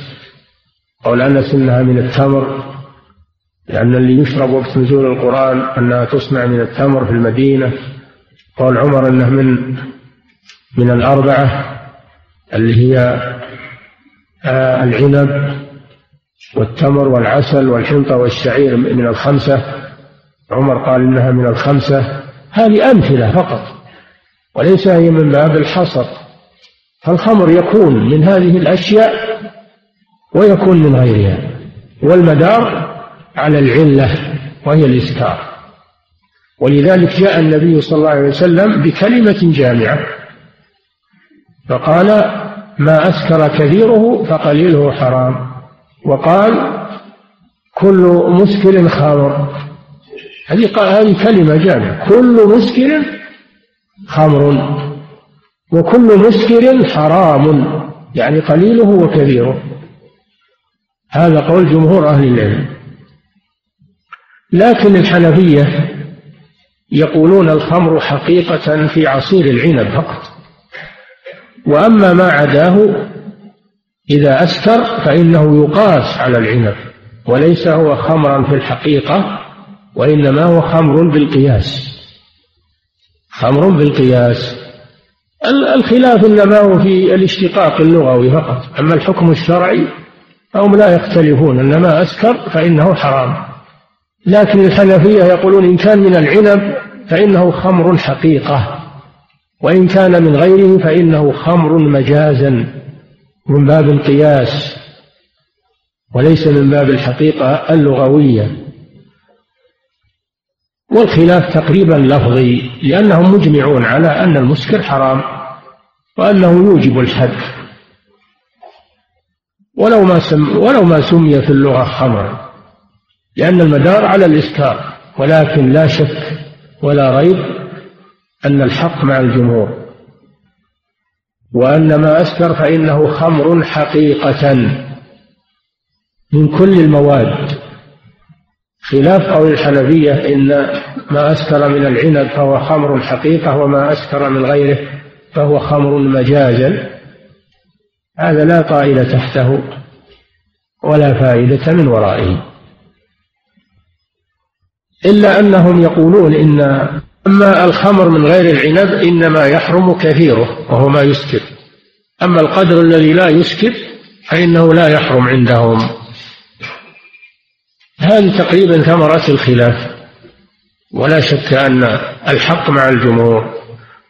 قول أنس إنها من التمر لأن اللي يشرب وقت نزول القرآن أنها تصنع من التمر في المدينة. قول عمر أنه من من الأربعة اللي هي آه، العنب والتمر والعسل والحنطة والشعير من الخمسة. عمر قال إنها من الخمسة. هذه أمثلة فقط وليس هي من باب الحصر. فالخمر يكون من هذه الأشياء ويكون من غيرها والمدار على العلة وهي الإسكار ولذلك جاء النبي صلى الله عليه وسلم بكلمة جامعة فقال ما أسكر كثيره فقليله حرام. وقال كل مسكر خمر هذه هذه كلمة جامعة. كل مسكر خمر وكل مسكر حرام. يعني قليله وكثيره. هذا قول جمهور أهل العلم. لكن الحنفية يقولون الخمر حقيقة في عصير العنب فقط. وأما ما عداه إذا أسكر فإنه يقاس على العنب وليس هو خمرا في الحقيقة وإنما هو خمر بالقياس. خمر بالقياس. الخلاف إنما هو في الاشتقاق اللغوي فقط. أما الحكم الشرعي فهم لا يختلفون. أنما أسكر فإنه حرام. لكن الحنفية يقولون إن كان من العنب فإنه خمر حقيقة وإن كان من غيره فإنه خمر مجازا. من باب القياس وليس من باب الحقيقة اللغوية. والخلاف تقريبا لفظي لأنهم مجمعون على أن المسكر حرام وأنه يوجب الحد ولو ما سم ولو ما سمي في اللغة خمرا لأن المدار على الإسكار ولكن لا شك ولا ريب أن الحق مع الجمهور. وأن ما أسكر فإنه خمر حقيقة. من كل المواد خلاف قول الحنفية إن ما أسكر من العنب فهو خمر حقيقة وما أسكر من غيره فهو خمر مجازا. هذا لا طائل تحته ولا فائدة من ورائه. إلا أنهم يقولون إن أما الخمر من غير العنب إنما يحرم كثيره وهو ما يسكر. أما القدر الذي لا يسكر فإنه لا يحرم عندهم. هذه تقريبا ثمرة الخلاف؟ ولا شك أن الحق مع الجمهور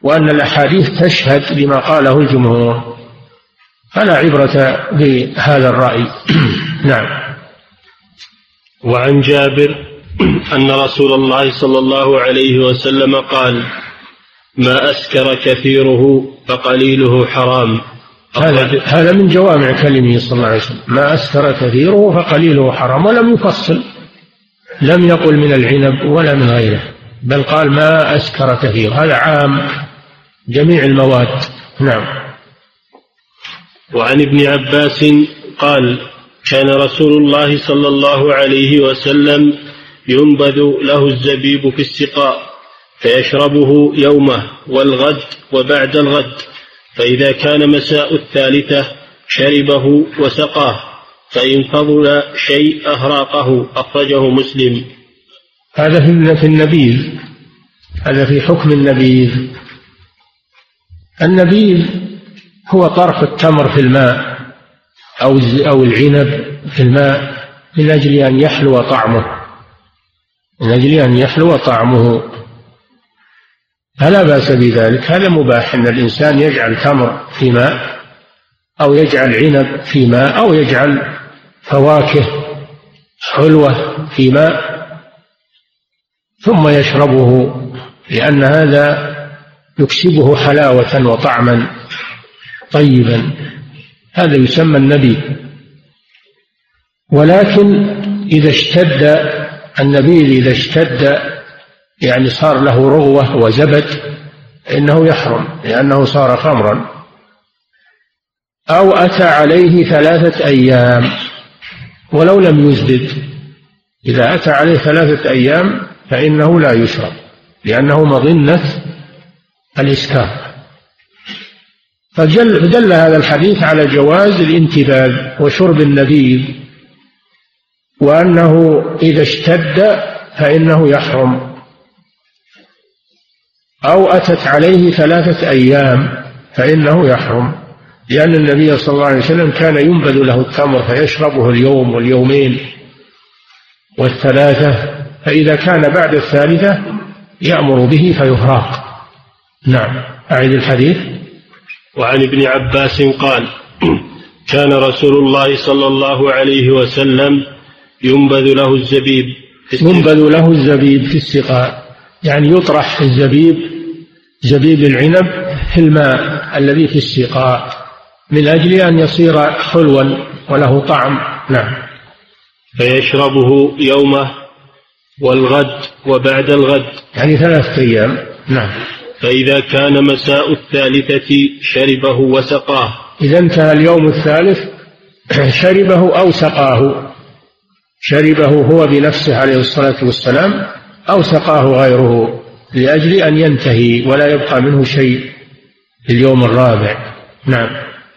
وأن الأحاديث تشهد لما قاله الجمهور. فلا عبرة بهذا الرأي. نعم. وعن جابر أن رسول الله صلى الله عليه وسلم قال ما أسكر كثيره فقليله حرام. هذا هذا من جوامع كلمه صلى الله عليه وسلم. ما أسكر كثيره فقليله حرام. ولم يفصل لم يقل من العنب ولا من غيره بل قال ما أسكر كثير. هذا عام جميع المواد. نعم. وعن ابن عباس قال كان رسول الله صلى الله عليه وسلم ينبذ له الزبيب في السقاء فيشربه يومه والغد وبعد الغد فإذا كان مساء الثالثة شربه وسقاه فإن فضل شيء أهراقه أخرجه مسلم. هذا في النبيذ هذا في حكم النبيذ. النبيذ هو طرح التمر في الماء أو أو العنب في الماء من أجل أن يحلو طعمه. من أجل أن يحلو طعمه. فلا بأس بذلك. هذا مباح أن الإنسان يجعل تمر في ماء أو يجعل عنب في ماء أو يجعل فواكه حلوة في ماء ثم يشربه لأن هذا يكسبه حلاوة وطعما طيبا. هذا يسمى النبيذ ولكن إذا اشتد النبيذ إذا اشتد يعني صار له رغوة وزبد إنه يحرم لأنه صار خمرا. أو أتى عليه ثلاثة أيام ولو لم يزبد. إذا أتى عليه ثلاثة أيام فإنه لا يشرب لأنه مظنة الإسكار فدل, هذا الحديث على جواز الانتباه وشرب النبيذ وأنه إذا اشتد فإنه يحرم. أو أتت عليه ثلاثة أيام فإنه يحرم. لأن النبي صلى الله عليه وسلم كان ينبذ له التمر فيشربه اليوم واليومين والثلاثة فإذا كان بعد الثالثة يأمر به فيهراق. نعم. أعد الحديث. وعن ابن عباس قال كان رسول الله صلى الله عليه وسلم ينبذ له الزبيب ينبذ له الزبيب في السقاء. يعني يطرح الزبيب زبيب العنب في الماء الذي في السقاء من أجل أن يصير حلوا وله طعم. نعم. فيشربه يومه والغد وبعد الغد. يعني ثلاثة أيام. نعم. فإذا كان مساء الثالثة شربه وسقاه. إذا انتهى اليوم الثالث شربه أو سقاه. شربه هو بنفسه عليه الصلاة والسلام أو سقاه غيره لأجل أن ينتهي ولا يبقى منه شيء في اليوم الرابع. نعم.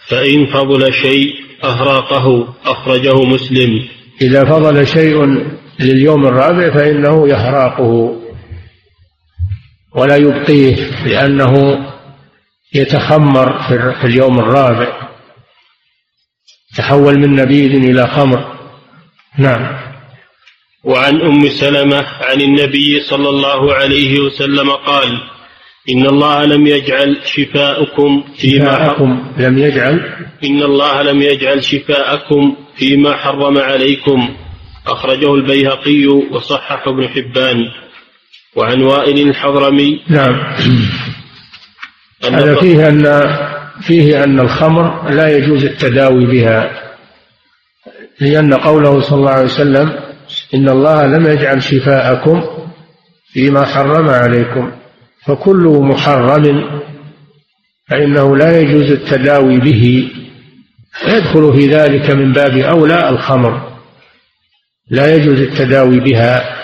فإن فضل شيء أهراقه أخرجه مسلم. إذا فضل شيء لليوم الرابع فإنه يهراقه ولا يبقيه لأنه يتخمر في اليوم الرابع. تحول من نبيذ إلى خمر. نعم. وعن أم سلمة عن النبي صلى الله عليه وسلم قال إن الله لم يجعل شفاءكم فيما حرم لم يجعل. إن الله لم يجعل شفاءكم فيما حرم عليكم. أخرجه البيهقي وصححه ابن حبان. وعن وائل الحضرمي نعم. هذا فيه ان فيه أن الخمر لا يجوز التداوي بها. لأن قوله صلى الله عليه وسلم إن الله لم يجعل شفاءكم فيما حرم عليكم فكل محرم فإنه لا يجوز التداوي به يدخل في ذلك من باب أولى الخمر. لا يجوز التداوي بها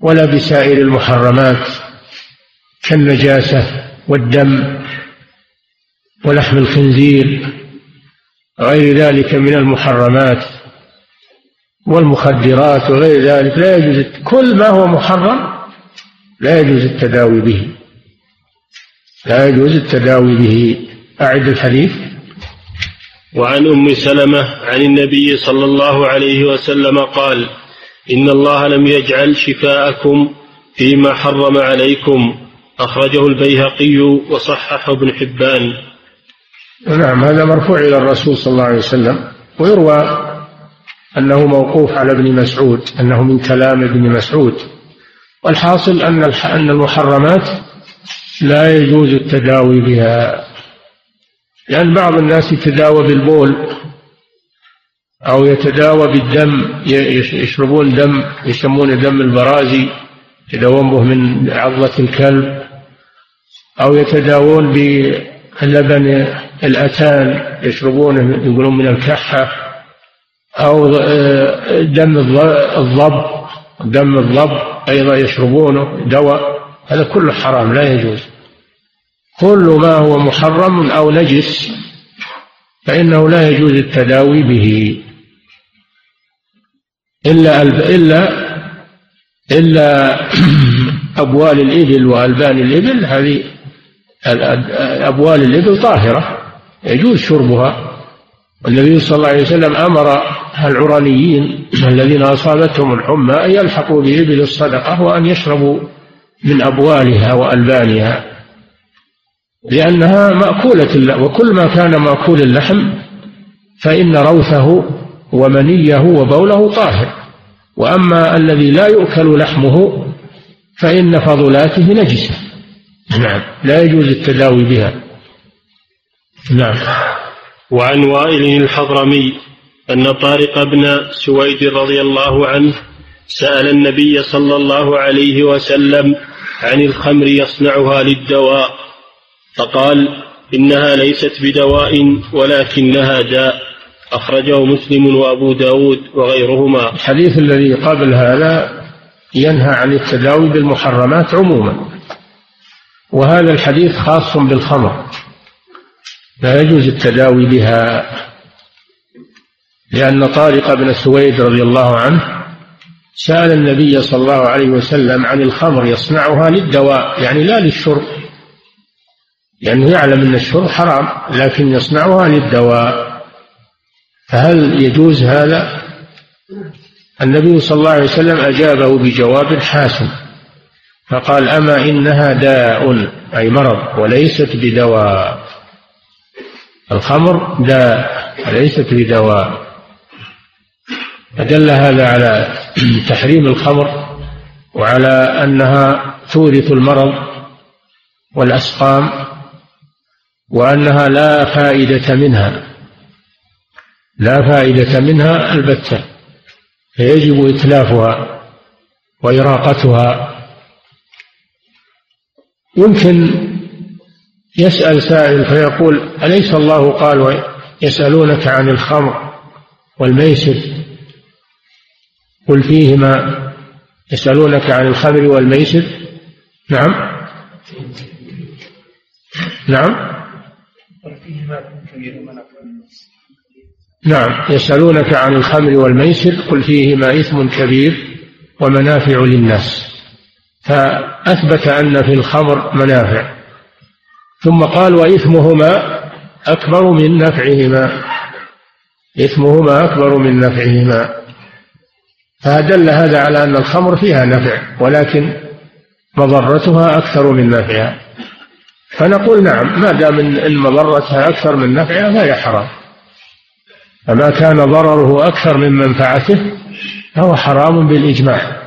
ولا بسائر المحرمات كالنجاسة والدم ولحم الخنزير غير ذلك من المحرمات والمخدرات وغير ذلك لا يجوز كل ما هو محرم لا يجوز التداوي به. لا يجوز التداوي به. أعد الحديث. وعن أم سلمة عن النبي صلى الله عليه وسلم قال إن الله لم يجعل شفاءكم فيما حرم عليكم. أخرجه البيهقي وصححه ابن حبان. نعم هذا مرفوع إلى الرسول صلى الله عليه وسلم ويروى أنه موقوف على ابن مسعود أنه من كلام ابن مسعود. والحاصل أن أن المحرمات لا يجوز التداوي بها لأن بعض الناس يتداوى بالبول أو يتداوى بالدم يشربون دم يسمونه دم البرازي يتداوون به من عضلة الكلب أو يتداوون باللبن الأتان يشربونه يقولون من الكحة أو آه، دم الضب دم الضب أيضا يشربونه دواء. هذا كله حرام لا يجوز. كل ما هو محرم أو نجس فإنه لا يجوز التداوي به. إلا إلا إلا أبوال الإبل وألبان الإبل هذه أبوال الإبل طاهرة. يجوز شربها. والنبي صلى الله عليه وسلم أمر العرانيين الذين أصابتهم الحمى أن يلحقوا بإبل الصدقة وأن يشربوا من أبوالها وألبانها لأنها مأكولة وكل ما كان مأكول اللحم فإن روثه ومنيه وبوله طاهر. وأما الذي لا يؤكل لحمه فإن فضلاته نجسة. نعم لا يجوز التداوي بها. نعم. وعن وائل الحضرمي أن طارق بن سويد رضي الله عنه سأل النبي صلى الله عليه وسلم عن الخمر يصنعها للدواء فقال إنها ليست بدواء ولكنها داء. أخرجه مسلم وأبو داود وغيرهما. الحديث الذي قبل هذا ينهى عن التداوي بالمحرمات عموما وهذا الحديث خاص بالخمر. لا يجوز التداوي بها لأن طارق بن سويد رضي الله عنه سأل النبي صلى الله عليه وسلم عن الخمر يصنعها للدواء يعني لا للشرب. لأنه يعلم أن الشرب حرام لكن يصنعها للدواء. فهل يجوز هذا؟ النبي صلى الله عليه وسلم أجابه بجواب حاسم فقال أما إنها داء أي مرض وليست بدواء. الخمر داء وليست بدواء فدل هذا على تحريم الخمر وعلى أنها تورث المرض والأسقام وأنها لا فائدة منها. لا فائدة منها البتة فيجب إتلافها وإراقتها. يمكن يسأل سائل فيقول أليس الله قال يسألونك عن الخمر والميسر قل فيهما يسألونك عن الخمر والميسر نعم نعم نعم يسألونك عن الخمر والميسر قل فيهما إثم كبير ومنافع للناس. فأثبت أن في الخمر منافع. ثم قال وإثمهما أكبر من نفعهما. إثمهما أكبر من نفعهما. فدل هذا على أن الخمر فيها نفع ولكن مضرتها أكثر من نفعها. فنقول نعم ما دام إن مضرتها أكثر من نفعها فهي حرام. فما كان ضرره أكثر من منفعته فهو حرام بالإجماع.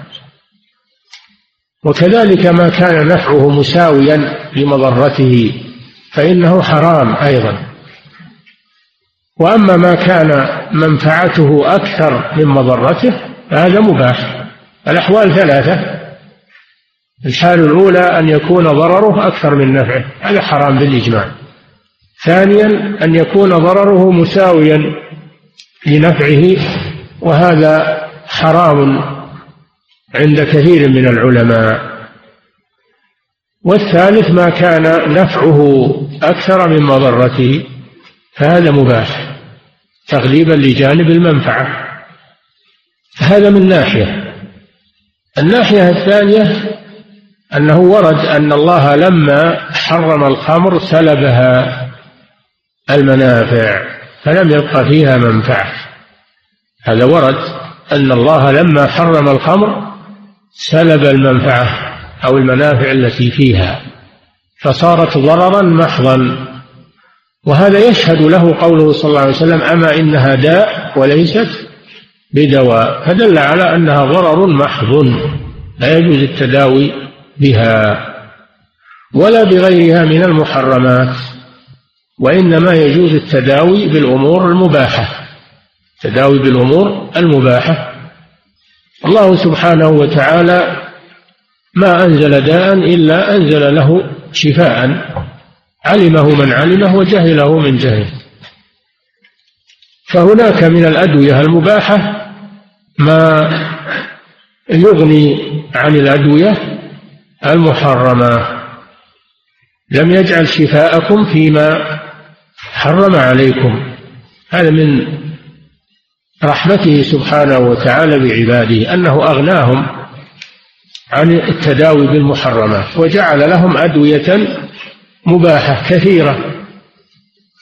وكذلك ما كان نفعه مساويا لمضرته. فإنه حرام أيضا. وأما ما كان منفعته أكثر من مضرته فهذا مباح. الأحوال ثلاثة. الحال الأولى أن يكون ضرره أكثر من نفعه. هذا حرام بالإجماع. ثانيا أن يكون ضرره مساويا لنفعه وهذا حرام عند كثير من العلماء. والثالث ما كان نفعه أكثر من مضرته فهذا مباح تغليبا لجانب المنفعة. هذا من ناحية. الناحية الثانية أنه ورد أن الله لما حرم الخمر سلبها المنافع فلم يبقى فيها منفعة. هذا ورد أن الله لما حرم الخمر سلب المنفعة أو المنافع التي فيها. فصارت ضررا محضا. وهذا يشهد له قوله صلى الله عليه وسلم أما إنها داء وليست بدواء. فدل على أنها ضرر محض لا يجوز التداوي بها ولا بغيرها من المحرمات وإنما يجوز التداوي بالأمور المباحة. التداوي بالأمور المباحة. الله سبحانه وتعالى ما أنزل داء إلا أنزل له شفاء. علمه من علمه وجهله من جهله. فهناك من الأدوية المباحة ما يغني عن الأدوية المحرمة. لم يجعل شفاءكم فيما حرم عليكم. هذا من رحمته سبحانه وتعالى بعباده أنه أغناهم عن التداوي بالمحرمات وجعل لهم أدوية مباحة كثيرة.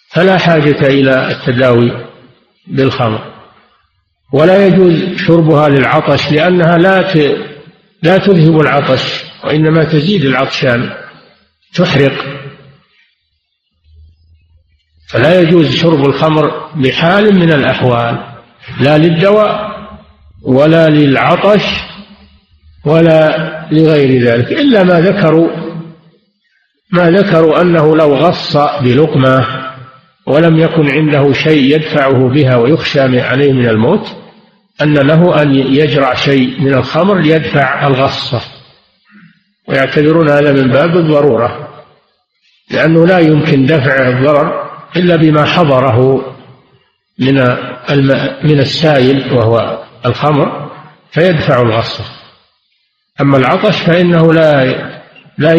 فلا حاجة إلى التداوي بالخمر. ولا يجوز شربها للعطش لأنها لا لا تذهب العطش وإنما تزيد العطشان تحرق. فلا يجوز شرب الخمر بحال من الأحوال لا للدواء ولا للعطش ولا لغير ذلك إلا ما ذكروا ما ذكروا أنه لو غص بلقمة ولم يكن عنده شيء يدفعه بها ويخشى عليه من الموت أن له أن يجرع شيء من الخمر ليدفع الغصة. ويعتبرون هذا من باب الضرورة لأنه لا يمكن دفع الضرر إلا بما حضره من من السائل وهو الخمر فيدفع الغصة. أما العطش فإنه لا لا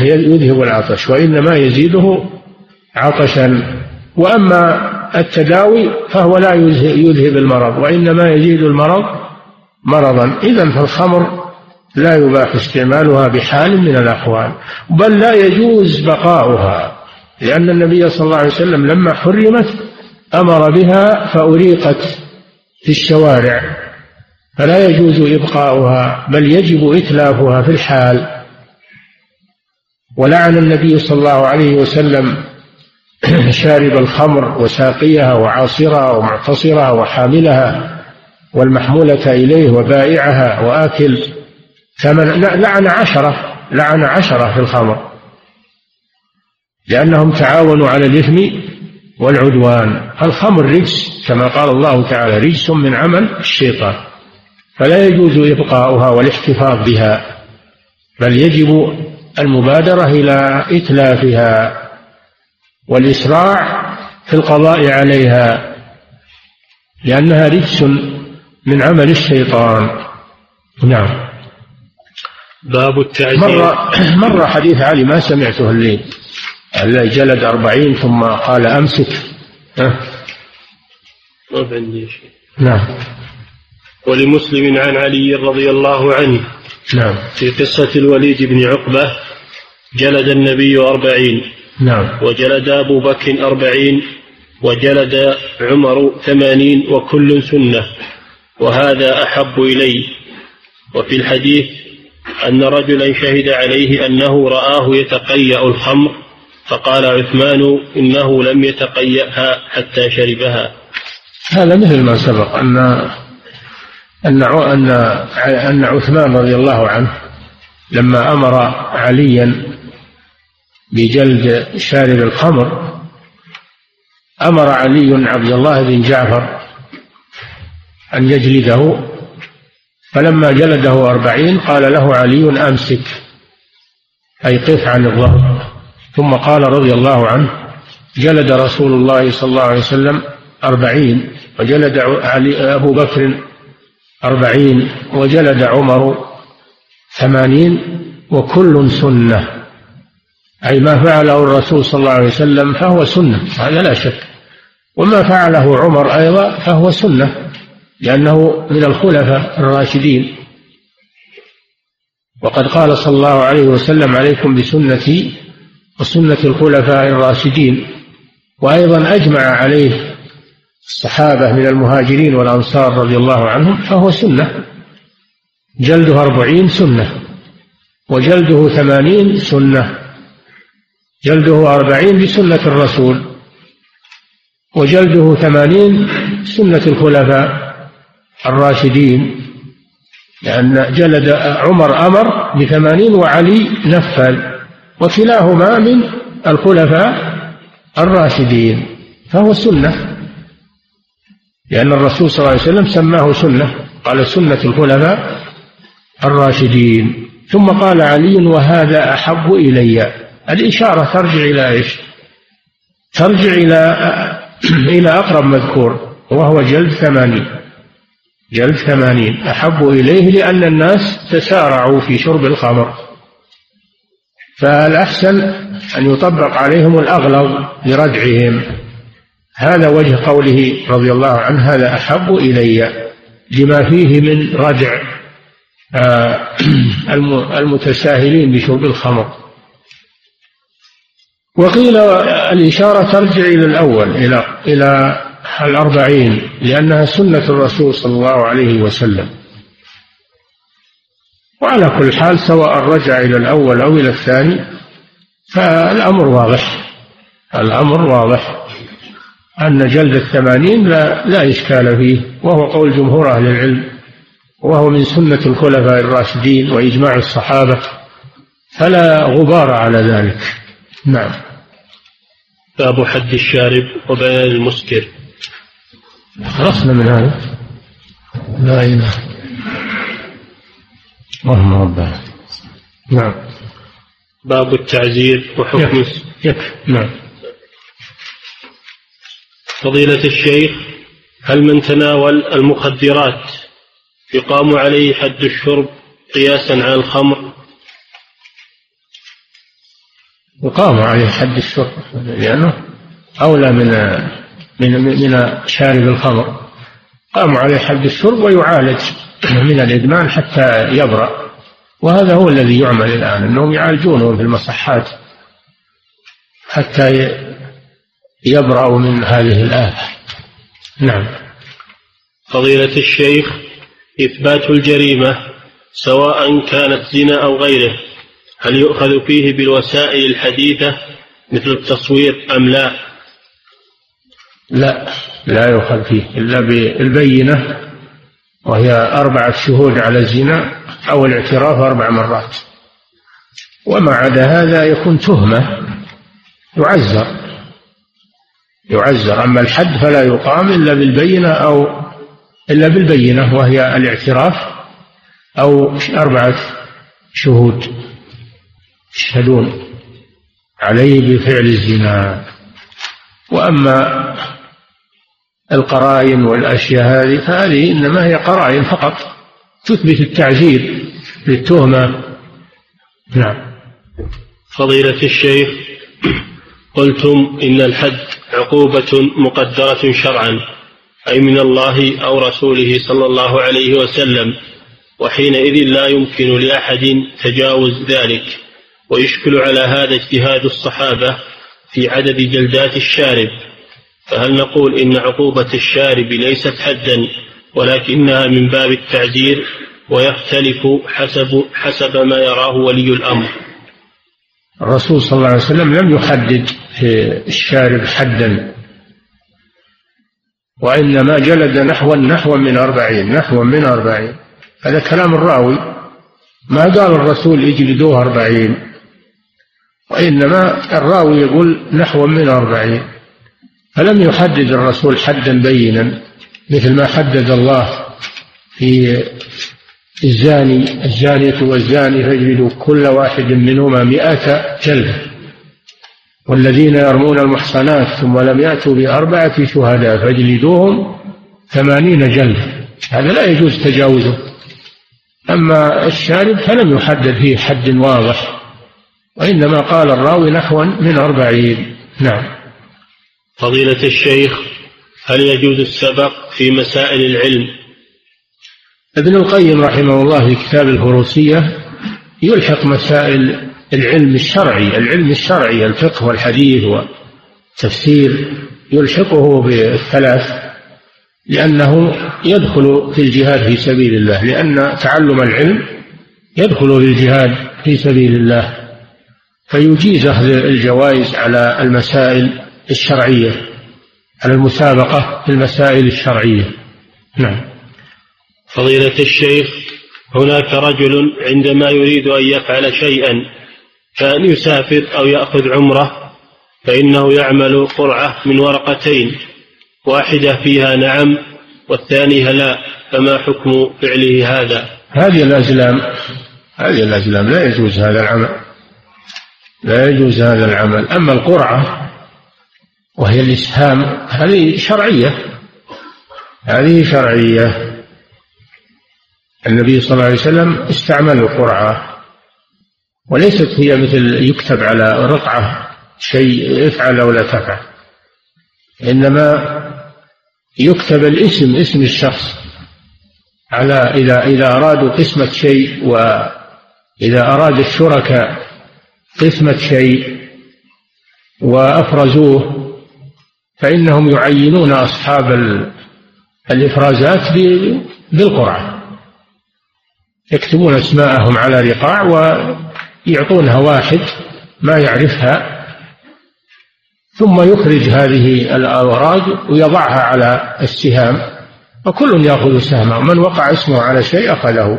يذهب العطش وإنما يزيده عطشا. وأما التداوي فهو لا يذهب المرض وإنما يزيد المرض مرضا. إذا فالخمر لا يباح استعمالها بحال من الأحوال بل لا يجوز بقاؤها لأن النبي صلى الله عليه وسلم لما حرمت أمر بها فأريقت في الشوارع. فلا يجوز إبقاؤها بل يجب إتلافها في الحال. ولعن النبي صلى الله عليه وسلم شارب الخمر وساقيها وعاصرها ومعتصرها وحاملها والمحمولة إليه وبائعها وآكل. ثمن لعن عشرة لعن عشرة في الخمر. لأنهم تعاونوا على الإثم والعدوان. الخمر رجس كما قال الله تعالى رجس من عمل الشيطان. فلا يجوز إبقاؤها والاحتفاظ بها بل يجب المبادرة إلى إتلافها والإسراع في القضاء عليها لأنها رجس من عمل الشيطان. نعم. باب التعزير. مر, مر حديث علي ما سمعته الليل جلد أربعين ثم قال أمسك. ها؟ ما عندي شيء نعم. ولمسلم عن علي رضي الله عنه. نعم. في قصة الوليد بن عقبة جلد النبي أربعين. نعم. وجلد أبو بكر أربعين. وجلد عمر ثمانين. وكل سنة. وهذا أحب إلي. وفي الحديث أن رجلا شهد عليه أنه رآه يتقيأ الخمر. فقال عثمان إنه لم يتقيأها حتى شربها. هذا مثل ما سبق أن أن أن أن عثمان رضي الله عنه لما أمر عليا بجلد شارب الخمر أمر علي عبد الله بن جعفر أن يجلده فلما جلده أربعين قال له علي أمسك أي قف عن الضرب ثم قال رضي الله عنه جلد رسول الله صلى الله عليه وسلم أربعين وجلد علي أبو بكر أربعين وجلد عمر ثمانين وكل سنة. أي ما فعله الرسول صلى الله عليه وسلم فهو سنة هذا لا شك. وما فعله عمر أيضا فهو سنة لأنه من الخلفاء الراشدين. وقد قال صلى الله عليه وسلم عليكم بسنتي وسنة الخلفاء الراشدين. وأيضا أجمع عليه الصحابة من المهاجرين والأنصار رضي الله عنهم فهو سنة. جلده أربعين سنة. وجلده ثمانين سنة. جلده أربعين بسنة الرسول. وجلده ثمانين سنة الخلفاء الراشدين. لأن جلد عمر أمر بثمانين وعلي نفذ وكلاهما من الخلفاء الراشدين. فهو سنة. لأن الرسول صلى الله عليه وسلم سماه سنة. قال سنة الخلفاء الراشدين. ثم قال علي وهذا أحب إلي. الإشارة ترجع إلى إيش؟ ترجع إلى إلى أقرب مذكور وهو جلد ثمانين. جلد ثمانين. أحب إليه لأن الناس تسارعوا في شرب الخمر. فالأحسن أن يطبق عليهم الأغلظ لردعهم. هذا وجه قوله رضي الله عنه هذا أحب إلي لما فيه من ردع آه، المتساهلين بشرب الخمر. وقيل الإشارة ترجع إلى الأول إلى إلى الأربعين لأنها سنة الرسول صلى الله عليه وسلم. وعلى كل حال سواء رجع إلى الأول أو إلى الثاني فالأمر واضح الأمر واضح. أن جلد الثمانين لا, لا إشكال فيه وهو قول جمهور أهل العلم وهو من سنة الخلفاء الراشدين وإجماع الصحابة فلا غبار على ذلك. نعم. باب حد الشارب وبيان المسكر. خلصنا من هذا. لا إله اللهم ربنا. نعم. باب التعزير وحكم يكفي يكفي نعم. فضيلة الشيخ هل من تناول المخدرات يقام عليه حد الشرب قياسا على الخمر؟ يقام عليه حد الشرب لأنه أولى من من من شارب الخمر. قام عليه حد الشرب ويعالج من الإدمان حتى يبرأ. وهذا هو الذي يعمل الآن أنهم يعالجونه في المصحات حتى يبرأ من هذه الآفة نعم. فضيلة الشيخ إثبات الجريمة سواء كانت زنا أو غيره هل يؤخذ فيه بالوسائل الحديثة مثل التصوير أم لا؟ لا لا يؤخذ فيه إلا بالبينة وهي أربعة شهود على الزنا أو الاعتراف أربع مرات. وما عدا هذا يكون تهمة يعزر. يعزر. أما الحد فلا يقام إلا بالبينة أو إلا بالبينة وهي الاعتراف أو أربعة شهود يشهدون عليه بفعل الزنا. وأما القرائن والأشياء هذه فهذه إنما هي قرائن فقط تثبت التعزير للتهمة. نعم. فضيلة الشيخ قلتم إن الحد عقوبة مقدرة شرعا أي من الله أو رسوله صلى الله عليه وسلم وحينئذ لا يمكن لأحد تجاوز ذلك. ويشكل على هذا اجتهاد الصحابة في عدد جلدات الشارب. فهل نقول إن عقوبة الشارب ليست حدا ولكنها من باب التعزير ويختلف حسب حسب ما يراه ولي الأمر. الرسول صلى الله عليه وسلم لم يحدد في الشارب حدا وإنما جلد نحوا نحوا من أربعين نحوا من أربعين. هذا كلام الراوي. ما قال الرسول اجلدوه أربعين؟ وإنما الراوي يقول نحو من أربعين. فلم يحدد الرسول حدا بينا مثل ما حدد الله في الزاني الزانية والزاني فاجلدوا كل واحد منهما مئة جلدة. والذين يرمون المحصنات ثم لم يأتوا بأربعة شهداء فاجلدوهم ثمانين جلدة. هذا لا يجوز تجاوزه. أما الشارب فلم يحدد فيه حد واضح وإنما قال الراوي نحوا من أربعين. نعم. فضيلة الشيخ هل يجوز السبق في مسائل العلم ابن القيم رحمه الله في كتاب الفروسية يلحق مسائل العلم الشرعي العلم الشرعي الفقه والحديث والتفسير يلحقه بالثلاث لأنه يدخل في الجهاد في سبيل الله لأن تعلم العلم يدخل في الجهاد في سبيل الله فيجيز أخذ الجوائز على المسائل الشرعية على المسابقة في المسائل الشرعية. نعم. فضيلة الشيخ هناك رجل عندما يريد أن يفعل شيئا كأن يسافر أو يأخذ عمرة فإنه يعمل قرعة من ورقتين واحدة فيها نعم والثانية لا فما حكم فعله هذا؟ هذه الأزلام هذه الأزلام لا يجوز هذا العمل لا يجوز هذا العمل. أما القرعة وهي الإسهام هذه شرعية هذه شرعية. النبي صلى الله عليه وسلم استعمل القرعة وليست هي مثل يكتب على رقعة شيء افعل أو لا تفعل إنما يكتب الاسم اسم الشخص على إذا إذا أرادوا قسمة شيء وإذا أراد الشركاء قسمة شيء وأفرزوه فإنهم يعينون أصحاب الإفرازات بالقرعة. يكتبون أسماءهم على رقاع ويعطونها واحد ما يعرفها ثم يخرج هذه الأوراق ويضعها على السهام وكل يأخذ سهمه من وقع اسمه على شيء أخذه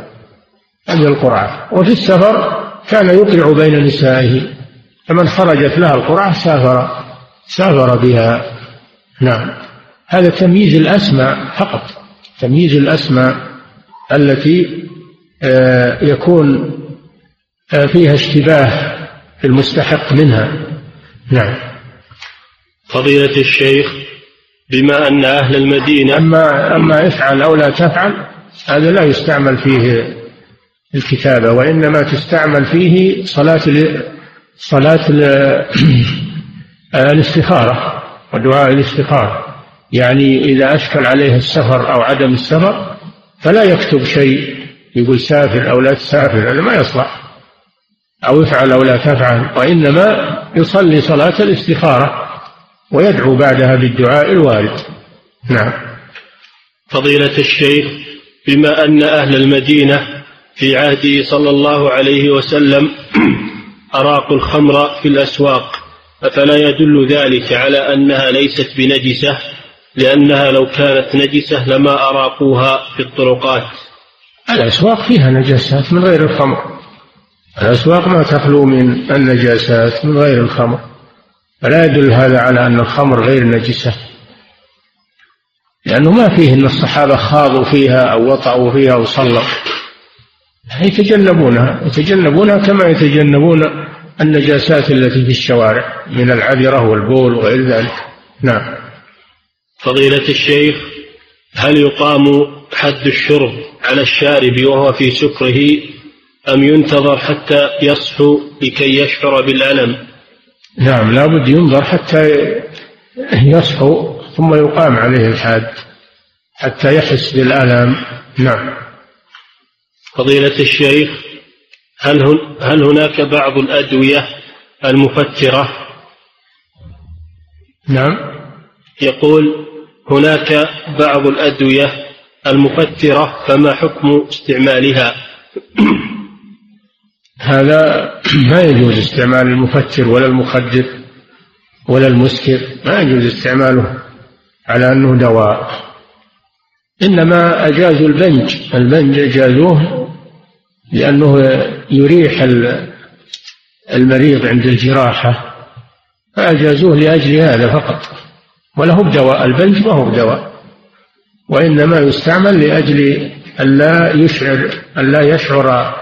هذه القرعة. وفي السفر كان يقرع بين نسائه فمن خرجت لها القرعة سافر سافر بها. نعم. هذا تمييز الأسماء فقط تمييز الأسماء التي يكون آه، فيها اشتباه في المستحق منها. نعم. فضيلة الشيخ بما أن أهل المدينة أما أما افعل أو لا تفعل هذا لا يستعمل فيه الكتابة وإنما تستعمل فيه صلاة صلاة الاستخارة ودعاء الاستخارة. يعني إذا أشكل عليه السفر أو عدم السفر فلا يكتب شيء يقول سافر أو لا تسافر هذا ما يصلح. أو افعل أو لا تفعل. وإنما يصلي صلاة الاستخارة ويدعو بعدها بالدعاء الوارد. نعم. فضيلة الشيخ بما أن أهل المدينة في عهده صلى الله عليه وسلم أراقوا الخمر في الأسواق أفلا يدل ذلك على أنها ليست بنجسة؟ لأنها لو كانت نجسة لما أراقوها في الطرقات. الأسواق فيها نجاسات من غير الخمر. الأسواق ما تخلو من النجاسات من غير الخمر. فلا يدل هذا على أن الخمر غير نجسة. لأنه ما فيه أن الصحابة خاضوا فيها أو وطأوا فيها وصلوا يتجنبونها. يتجنبونها كما يتجنبون النجاسات التي في الشوارع من العذرة والبول وغير ذلك. نعم. فضيلة الشيخ هل يقام حد الشرب على الشارب وهو في سكره أم ينتظر حتى يصحو لكي يشعر بالألم؟ نعم لابد ينظر حتى يصحو ثم يقام عليه الحاد حتى يحس بالآلام نعم. فضيلة الشيخ هل, هن هل هناك بعض الأدوية المفترة؟ نعم. يقول هناك بعض الأدوية المفترة فما حكم استعمالها؟ هذا ما يجوز استعمال المفتر ولا المخدر ولا المسكر ما يجوز استعماله على أنه دواء. إنما أجازوا البنج البنج أجازوه لأنه يريح المريض عند الجراحة فأجازوه لأجل هذا فقط. وله بدواء البنج ما هو بدواء وإنما يستعمل لأجل ألا يشعر ألا يشعر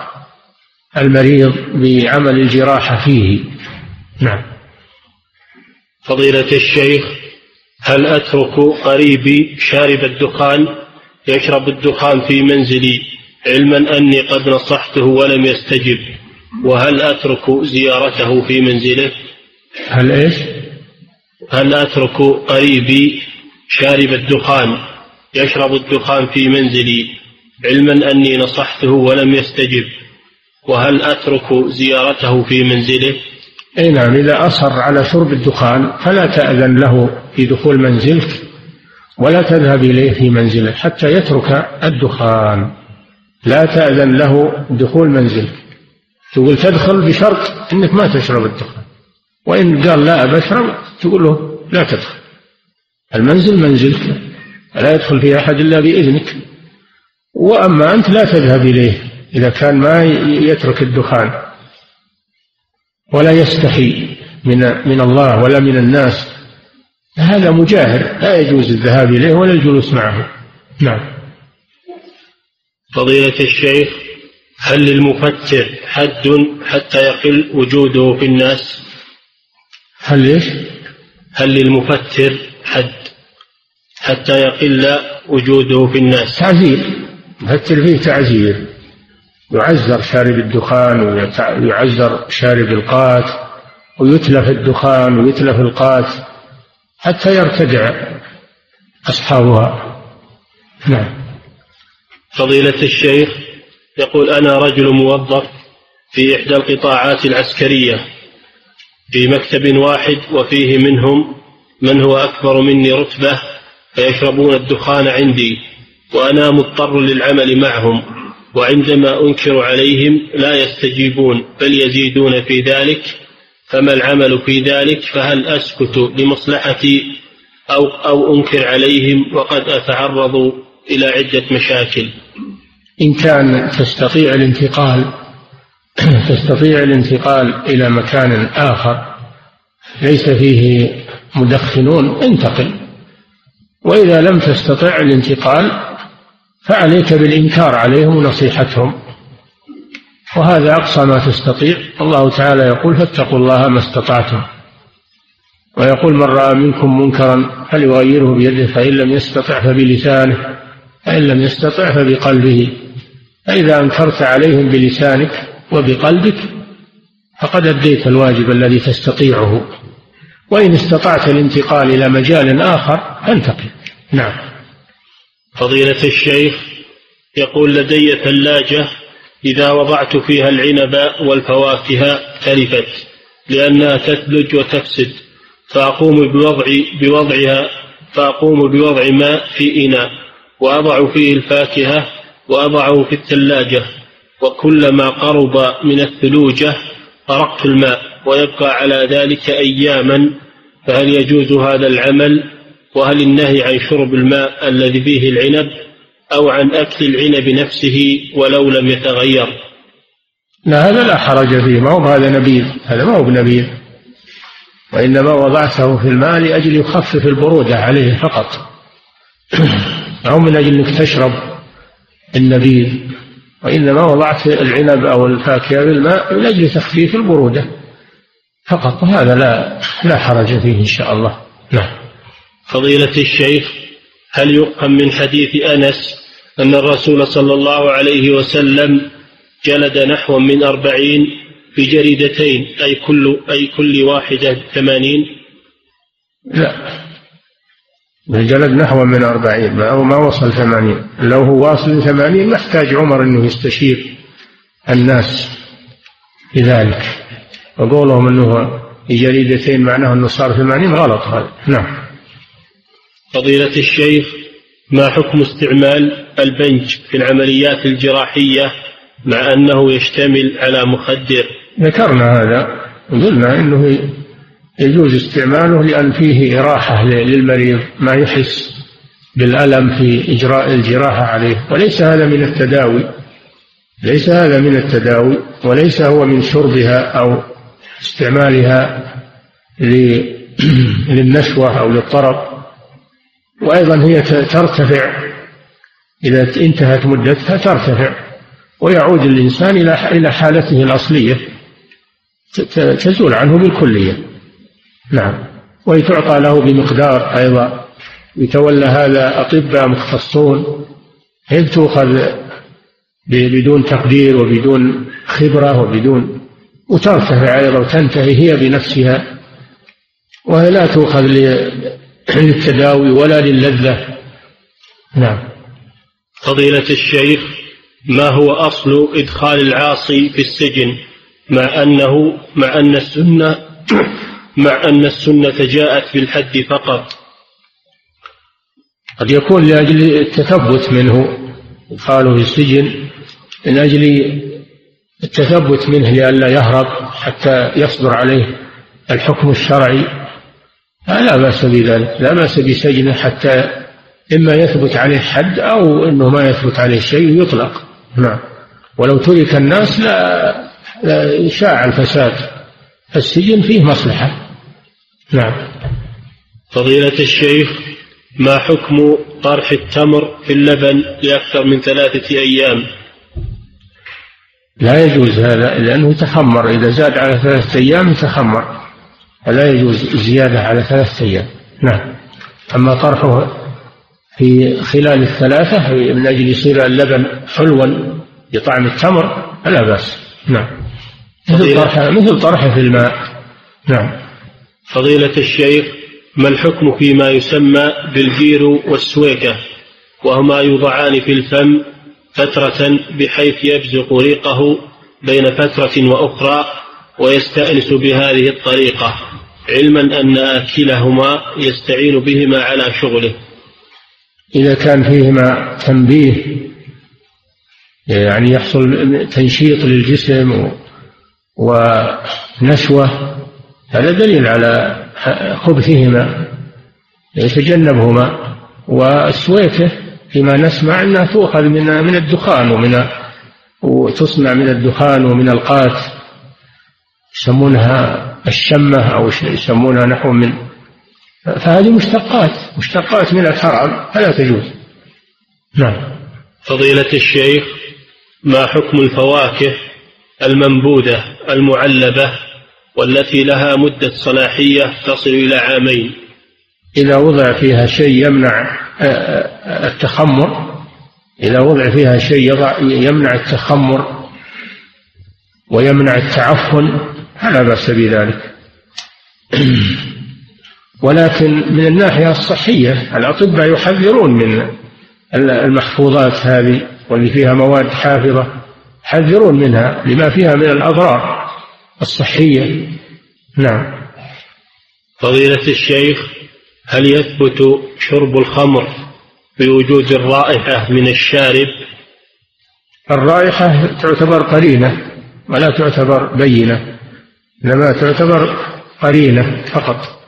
المريض بعمل الجراحة فيه. نعم. فضيلة الشيخ هل أترك قريبي شارب الدخان؟ يشرب الدخان في منزلي. علما أني قد نصحته ولم يستجب. وهل أترك زيارته في منزله؟ هل إيش؟ هل أترك قريبي شارب الدخان يشرب الدخان في منزلي علما أني نصحته ولم يستجب؟ وهل أترك زيارته في منزله؟ أي نعم إذا أصر على شرب الدخان فلا تأذن له في دخول منزلك ولا تذهب إليه في منزله حتى يترك الدخان. لا تأذن له دخول منزلك. تقول تدخل بشرط أنك ما تشرب الدخان. وإن قال لا أبى أشرب تقول له لا تدخل. المنزل منزلك لا يدخل فيه أحد إلا بإذنك. وأما أنت لا تذهب إليه إذا كان ما يترك الدخان ولا يستحي من من الله ولا من الناس. هذا مجاهر لا يجوز الذهاب إليه ولا الجلوس معه. نعم. فضيلة الشيخ هل للمفتر حد حتى يقل وجوده في الناس؟ هل ليش هل للمفتر حد حتى يقل وجوده في الناس؟ تعزير. مفتر فيه تعزير. يعزر شارب الدخان ويعزر شارب القات ويتلف الدخان ويتلف القات حتى يرتدع أصحابها. نعم. فضيلة الشيخ يقول أنا رجل موظف في إحدى القطاعات العسكرية. في مكتب واحد وفيه منهم من هو أكبر مني رتبة فيشربون الدخان عندي وأنا مضطر للعمل معهم وعندما أنكر عليهم لا يستجيبون بل يزيدون في ذلك فما العمل في ذلك فهل أسكت لمصلحتي أو, أو أنكر عليهم وقد أتعرض إلى عدة مشاكل إن كان تستطيع الانتقال تستطيع الانتقال إلى مكان آخر ليس فيه مدخنون انتقل. وإذا لم تستطع الانتقال فعليك بالإنكار عليهم ونصيحتهم. وهذا أقصى ما تستطيع. الله تعالى يقول فاتقوا الله ما استطعتم. ويقول من رأى منكم منكرا فليغيره بيده فإن لم يستطع فبلسانه فإن لم يستطع فبقلبه. فإذا أنكرت عليهم بلسانك وبقلبك فقد أديت الواجب الذي تستطيعه. وإن استطعت الانتقال إلى مجال آخر فانتقل. نعم. فضيلة الشيخ يقول لدي ثلاجة إذا وضعت فيها العنب والفواكه تلفت لأنها تثلج وتفسد فأقوم بوضع بوضعها فأقوم بوضع ماء في إناء وأضع فيه الفاكهة وأضعه في الثلاجة. وكلما قرب من الثلوجة طرقت الماء ويبقى على ذلك أياما فهل يجوز هذا العمل؟ وهل النهي عن شرب الماء الذي فيه العنب أو عن أكل العنب نفسه ولو لم يتغير؟ لا هذا لا حرج فيه ما هو هذا نبيذ هذا ما هو بنبيذ. وإنما وضعته في الماء لأجل يخفف البرودة عليه فقط. أو من أجل أنك تشرب النبيذ. وإنما وضعت العنب أو الفاكهة في الماء من أجل تخفيف البرودة. فقط وهذا لا لا حرج فيه إن شاء الله. نعم. فضيلة الشيخ هل يفهم من حديث أنس أن الرسول صلى الله عليه وسلم جلد نحو من أربعين بجريدتين أي كل أي كل واحدة ثمانين؟ لا. الجلد نحو من أربعين ما, ما وصل ثمانين. لو هو واصل ثمانين محتاج عمر أنه يستشير الناس بذلك وقولهم أنه جريدتين معناه أنه صار ثمانين غلط هذا. نعم. فضيلة الشيخ ما حكم استعمال البنج في العمليات الجراحية مع أنه يشتمل على مخدر؟ ذكرنا هذا قلنا أنه يجوز استعماله لأن فيه إراحة للمريض ما يحس بالألم في إجراء الجراحة عليه. وليس هذا من التداوي ليس هذا من التداوي وليس هو من شربها أو استعمالها للنشوة أو للطرب. وأيضا هي ترتفع. إذا انتهت مدتها ترتفع. ويعود الإنسان إلى حالته الأصلية تزول عنه بالكلية. نعم. ويتعطى له بمقدار أيضا يتولى هذا أطباء مختصون هي تؤخذ بدون تقدير وبدون خبرة وبدون وترتفع أيضا وتنتهي هي بنفسها وهي لا تؤخذ للتداوي ولا للذة. نعم. فضيلة الشيخ ما هو أصل إدخال العاصي في السجن؟ مع أنه مع أن السنة مع أن السنة جاءت بالحد فقط. قد يكون لأجل التثبت منه إدخاله في السجن من أجل التثبت منه لئلا يهرب حتى يصدر عليه الحكم الشرعي لا بأس بذلك لا بأس بسجنه حتى إما يثبت عليه حد أو أنه ما يثبت عليه شيء يطلق. نعم. ولو ترك الناس لا, لا شاع الفساد السجن فيه مصلحة. نعم. فضيلة الشيخ ما حكم طرح التمر في اللبن لأكثر من ثلاثة أيام؟ لا يجوز هذا لأنه يتخمر إذا زاد على ثلاثة أيام يتخمر فلا يجوز الزيادة على ثلاثة أيام. نعم. أما طرحه في خلال الثلاثة من أجل يصير اللبن حلوا بطعم التمر فلا بأس. نعم. مثل طرحه مثل طرحه في الماء. نعم. فضيلة الشيخ ما الحكم فيما يسمى بالجير والسويكة؟ وهما يوضعان في الفم فترة بحيث يبزق ريقه بين فترة وأخرى ويستأنس بهذه الطريقة علما أن آكلهما يستعين بهما على شغله. إذا كان فيهما تنبيه يعني يحصل تنشيط للجسم ونشوة هذا دليل على خبثهما يتجنبهما والسويكة فيما نسمع أنها تؤخذ من من الدخان ومن وتصنع من الدخان ومن القات يسمونها الشمة أو يسمونها نحو من فهذه مشتقات مشتقات من الحرام فلا تجوز. نعم. فضيلة الشيخ ما حكم الفواكه المنبوذة المعلبة؟ والتي لها مدة صلاحية تصل إلى عامين. إذا وضع فيها شيء يمنع آه، آه، التخمر إذا وضع فيها شيء يمنع التخمر ويمنع التعفن فلا بأس بذلك. ولكن من الناحية الصحية الأطباء يحذرون من المحفوظات هذه واللي فيها مواد حافظة يحذرون منها لما فيها من الأضرار. الصحية. نعم. فضيلة الشيخ هل يثبت شرب الخمر بوجود الرائحة من الشارب؟ الرائحة تعتبر قرينة ولا تعتبر بينة إنما تعتبر قرينة فقط.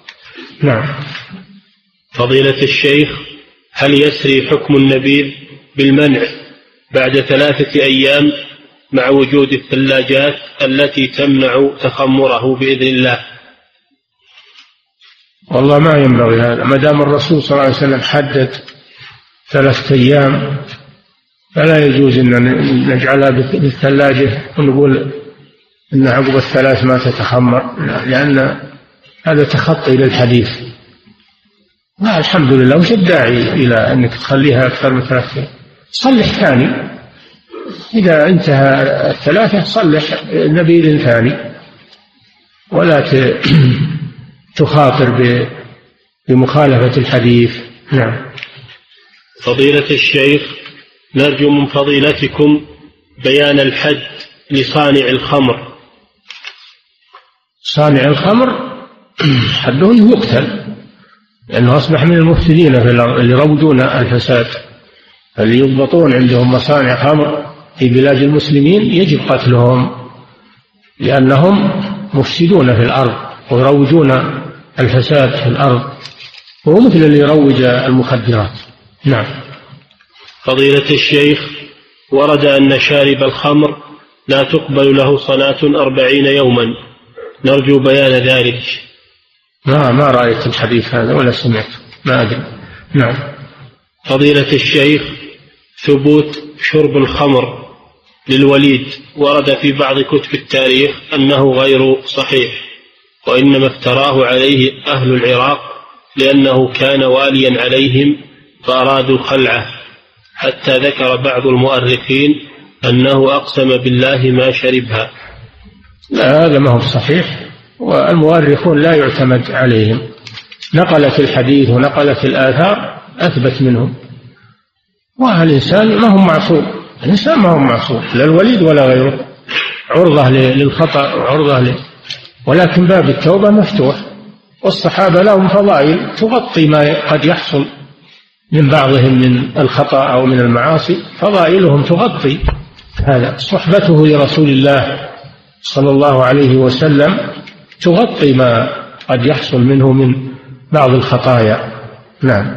نعم. فضيلة الشيخ هل يسري حكم النبيذ بالمنع بعد ثلاثة أيام مع وجود الثلاجات التي تمنع تخمره بإذن الله. والله ما ينبغي هذا. ما دام الرسول صلى الله عليه وسلم حدد ثلاثة أيام فلا يجوز أن نجعلها بالثلاجة ونقول أن عقب الثلاث ما تتخمر. لأن هذا تخطي للحديث. لا الحمد لله. وش الداعي إلى أنك تخليها أكثر من ثلاثة صلح ثاني. إذا انتهى الثلاثة صلح نبيل ثاني ولا تخاطر بمخالفة الحديث. نعم. فضيلة الشيخ نرجو من فضيلتكم بيان الحد لصانع الخمر. صانع الخمر حده يقتل لأنه أصبح من المفسدين في الأرض اللي يروجون الفساد اللي يضبطون عندهم مصانع خمر. في بلاد المسلمين يجب قتلهم لأنهم مفسدون في الأرض ويروجون الفساد في الأرض. وهو مثل اللي يروج المخدرات. نعم. فضيلة الشيخ ورد أن شارب الخمر لا تقبل له صلاة أربعين يوما. نرجو بيان ذلك. ما ما رأيت الحديث هذا ولا سمعت. ما أدري. نعم. فضيلة الشيخ ثبوت شرب الخمر للوليد ورد في بعض كتب التاريخ أنه غير صحيح وإنما افتراه عليه أهل العراق لأنه كان واليا عليهم فأرادوا خلعة حتى ذكر بعض المؤرخين أنه أقسم بالله ما شربها. لا هذا ما هو صحيح والمؤرخون لا يعتمد عليهم. نقلت الحديث ونقلت الآثار أثبت منهم. والإنسان ما هو معصوم. الإنسان ما هو معصوم لا الوليد ولا غيره. عرضة للخطأ وعرضة ل... ولكن باب التوبة مفتوح. والصحابة لهم فضائل تغطي ما قد يحصل من بعضهم من الخطأ أو من المعاصي فضائلهم تغطي هذا. صحبته لرسول الله صلى الله عليه وسلم تغطي ما قد يحصل منه من بعض الخطايا. نعم.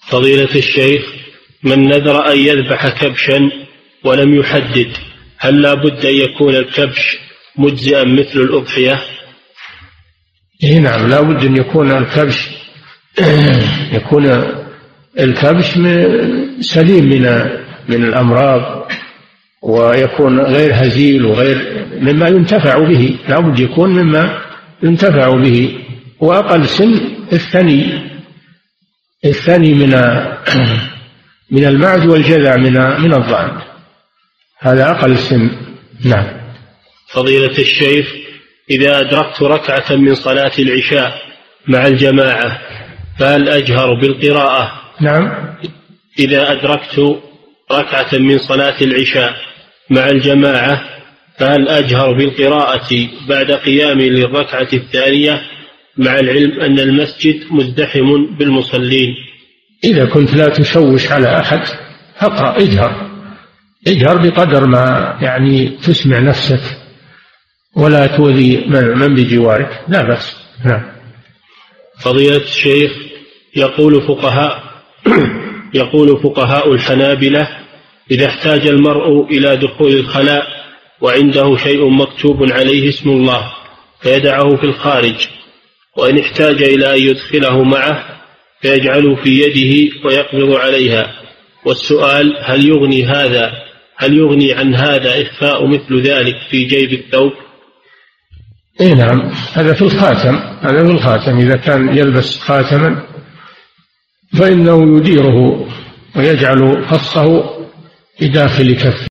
فضيلة الشيخ من نذر أن يذبح كبشا ولم يحدد هل لا بد أن يكون الكبش مجزئا مثل الأضحية؟ إيه نعم لا بد أن يكون الكبش يكون الكبش سليم من من الأمراض ويكون غير هزيل وغير مما ينتفع به لا بد يكون مما ينتفع به. وأقل سن الثني الثني من من المعز والجذع من من الضأن هذا أقل سن نعم. فضيلة الشيخ إذا أدركت ركعة من صلاة العشاء مع الجماعة فهل أجهر بالقراءة؟ نعم. إذا أدركت ركعة من صلاة العشاء مع الجماعة فهل أجهر بالقراءة بعد قيامي للركعة الثانية مع العلم أن المسجد مزدحم بالمصلين؟ إذا كنت لا تشوش على أحد فاقرأ اجهر. اجهر بقدر ما يعني تسمع نفسك ولا تؤذي من بجوارك. لا بأس. نعم. فضيلة الشيخ يقول فقهاء يقول فقهاء الحنابلة إذا احتاج المرء إلى دخول الخلاء وعنده شيء مكتوب عليه اسم الله فيدعه في الخارج. وإن احتاج إلى أن يدخله معه فيجعله في يده ويقبض عليها. والسؤال هل يغني هذا؟ هل يغني عن هذا إخفاء مثل ذلك في جيب الثوب؟ اي نعم هذا في الخاتم هذا في الخاتم. إذا كان يلبس خاتما فإنه يديره ويجعل فصه بداخل كفه.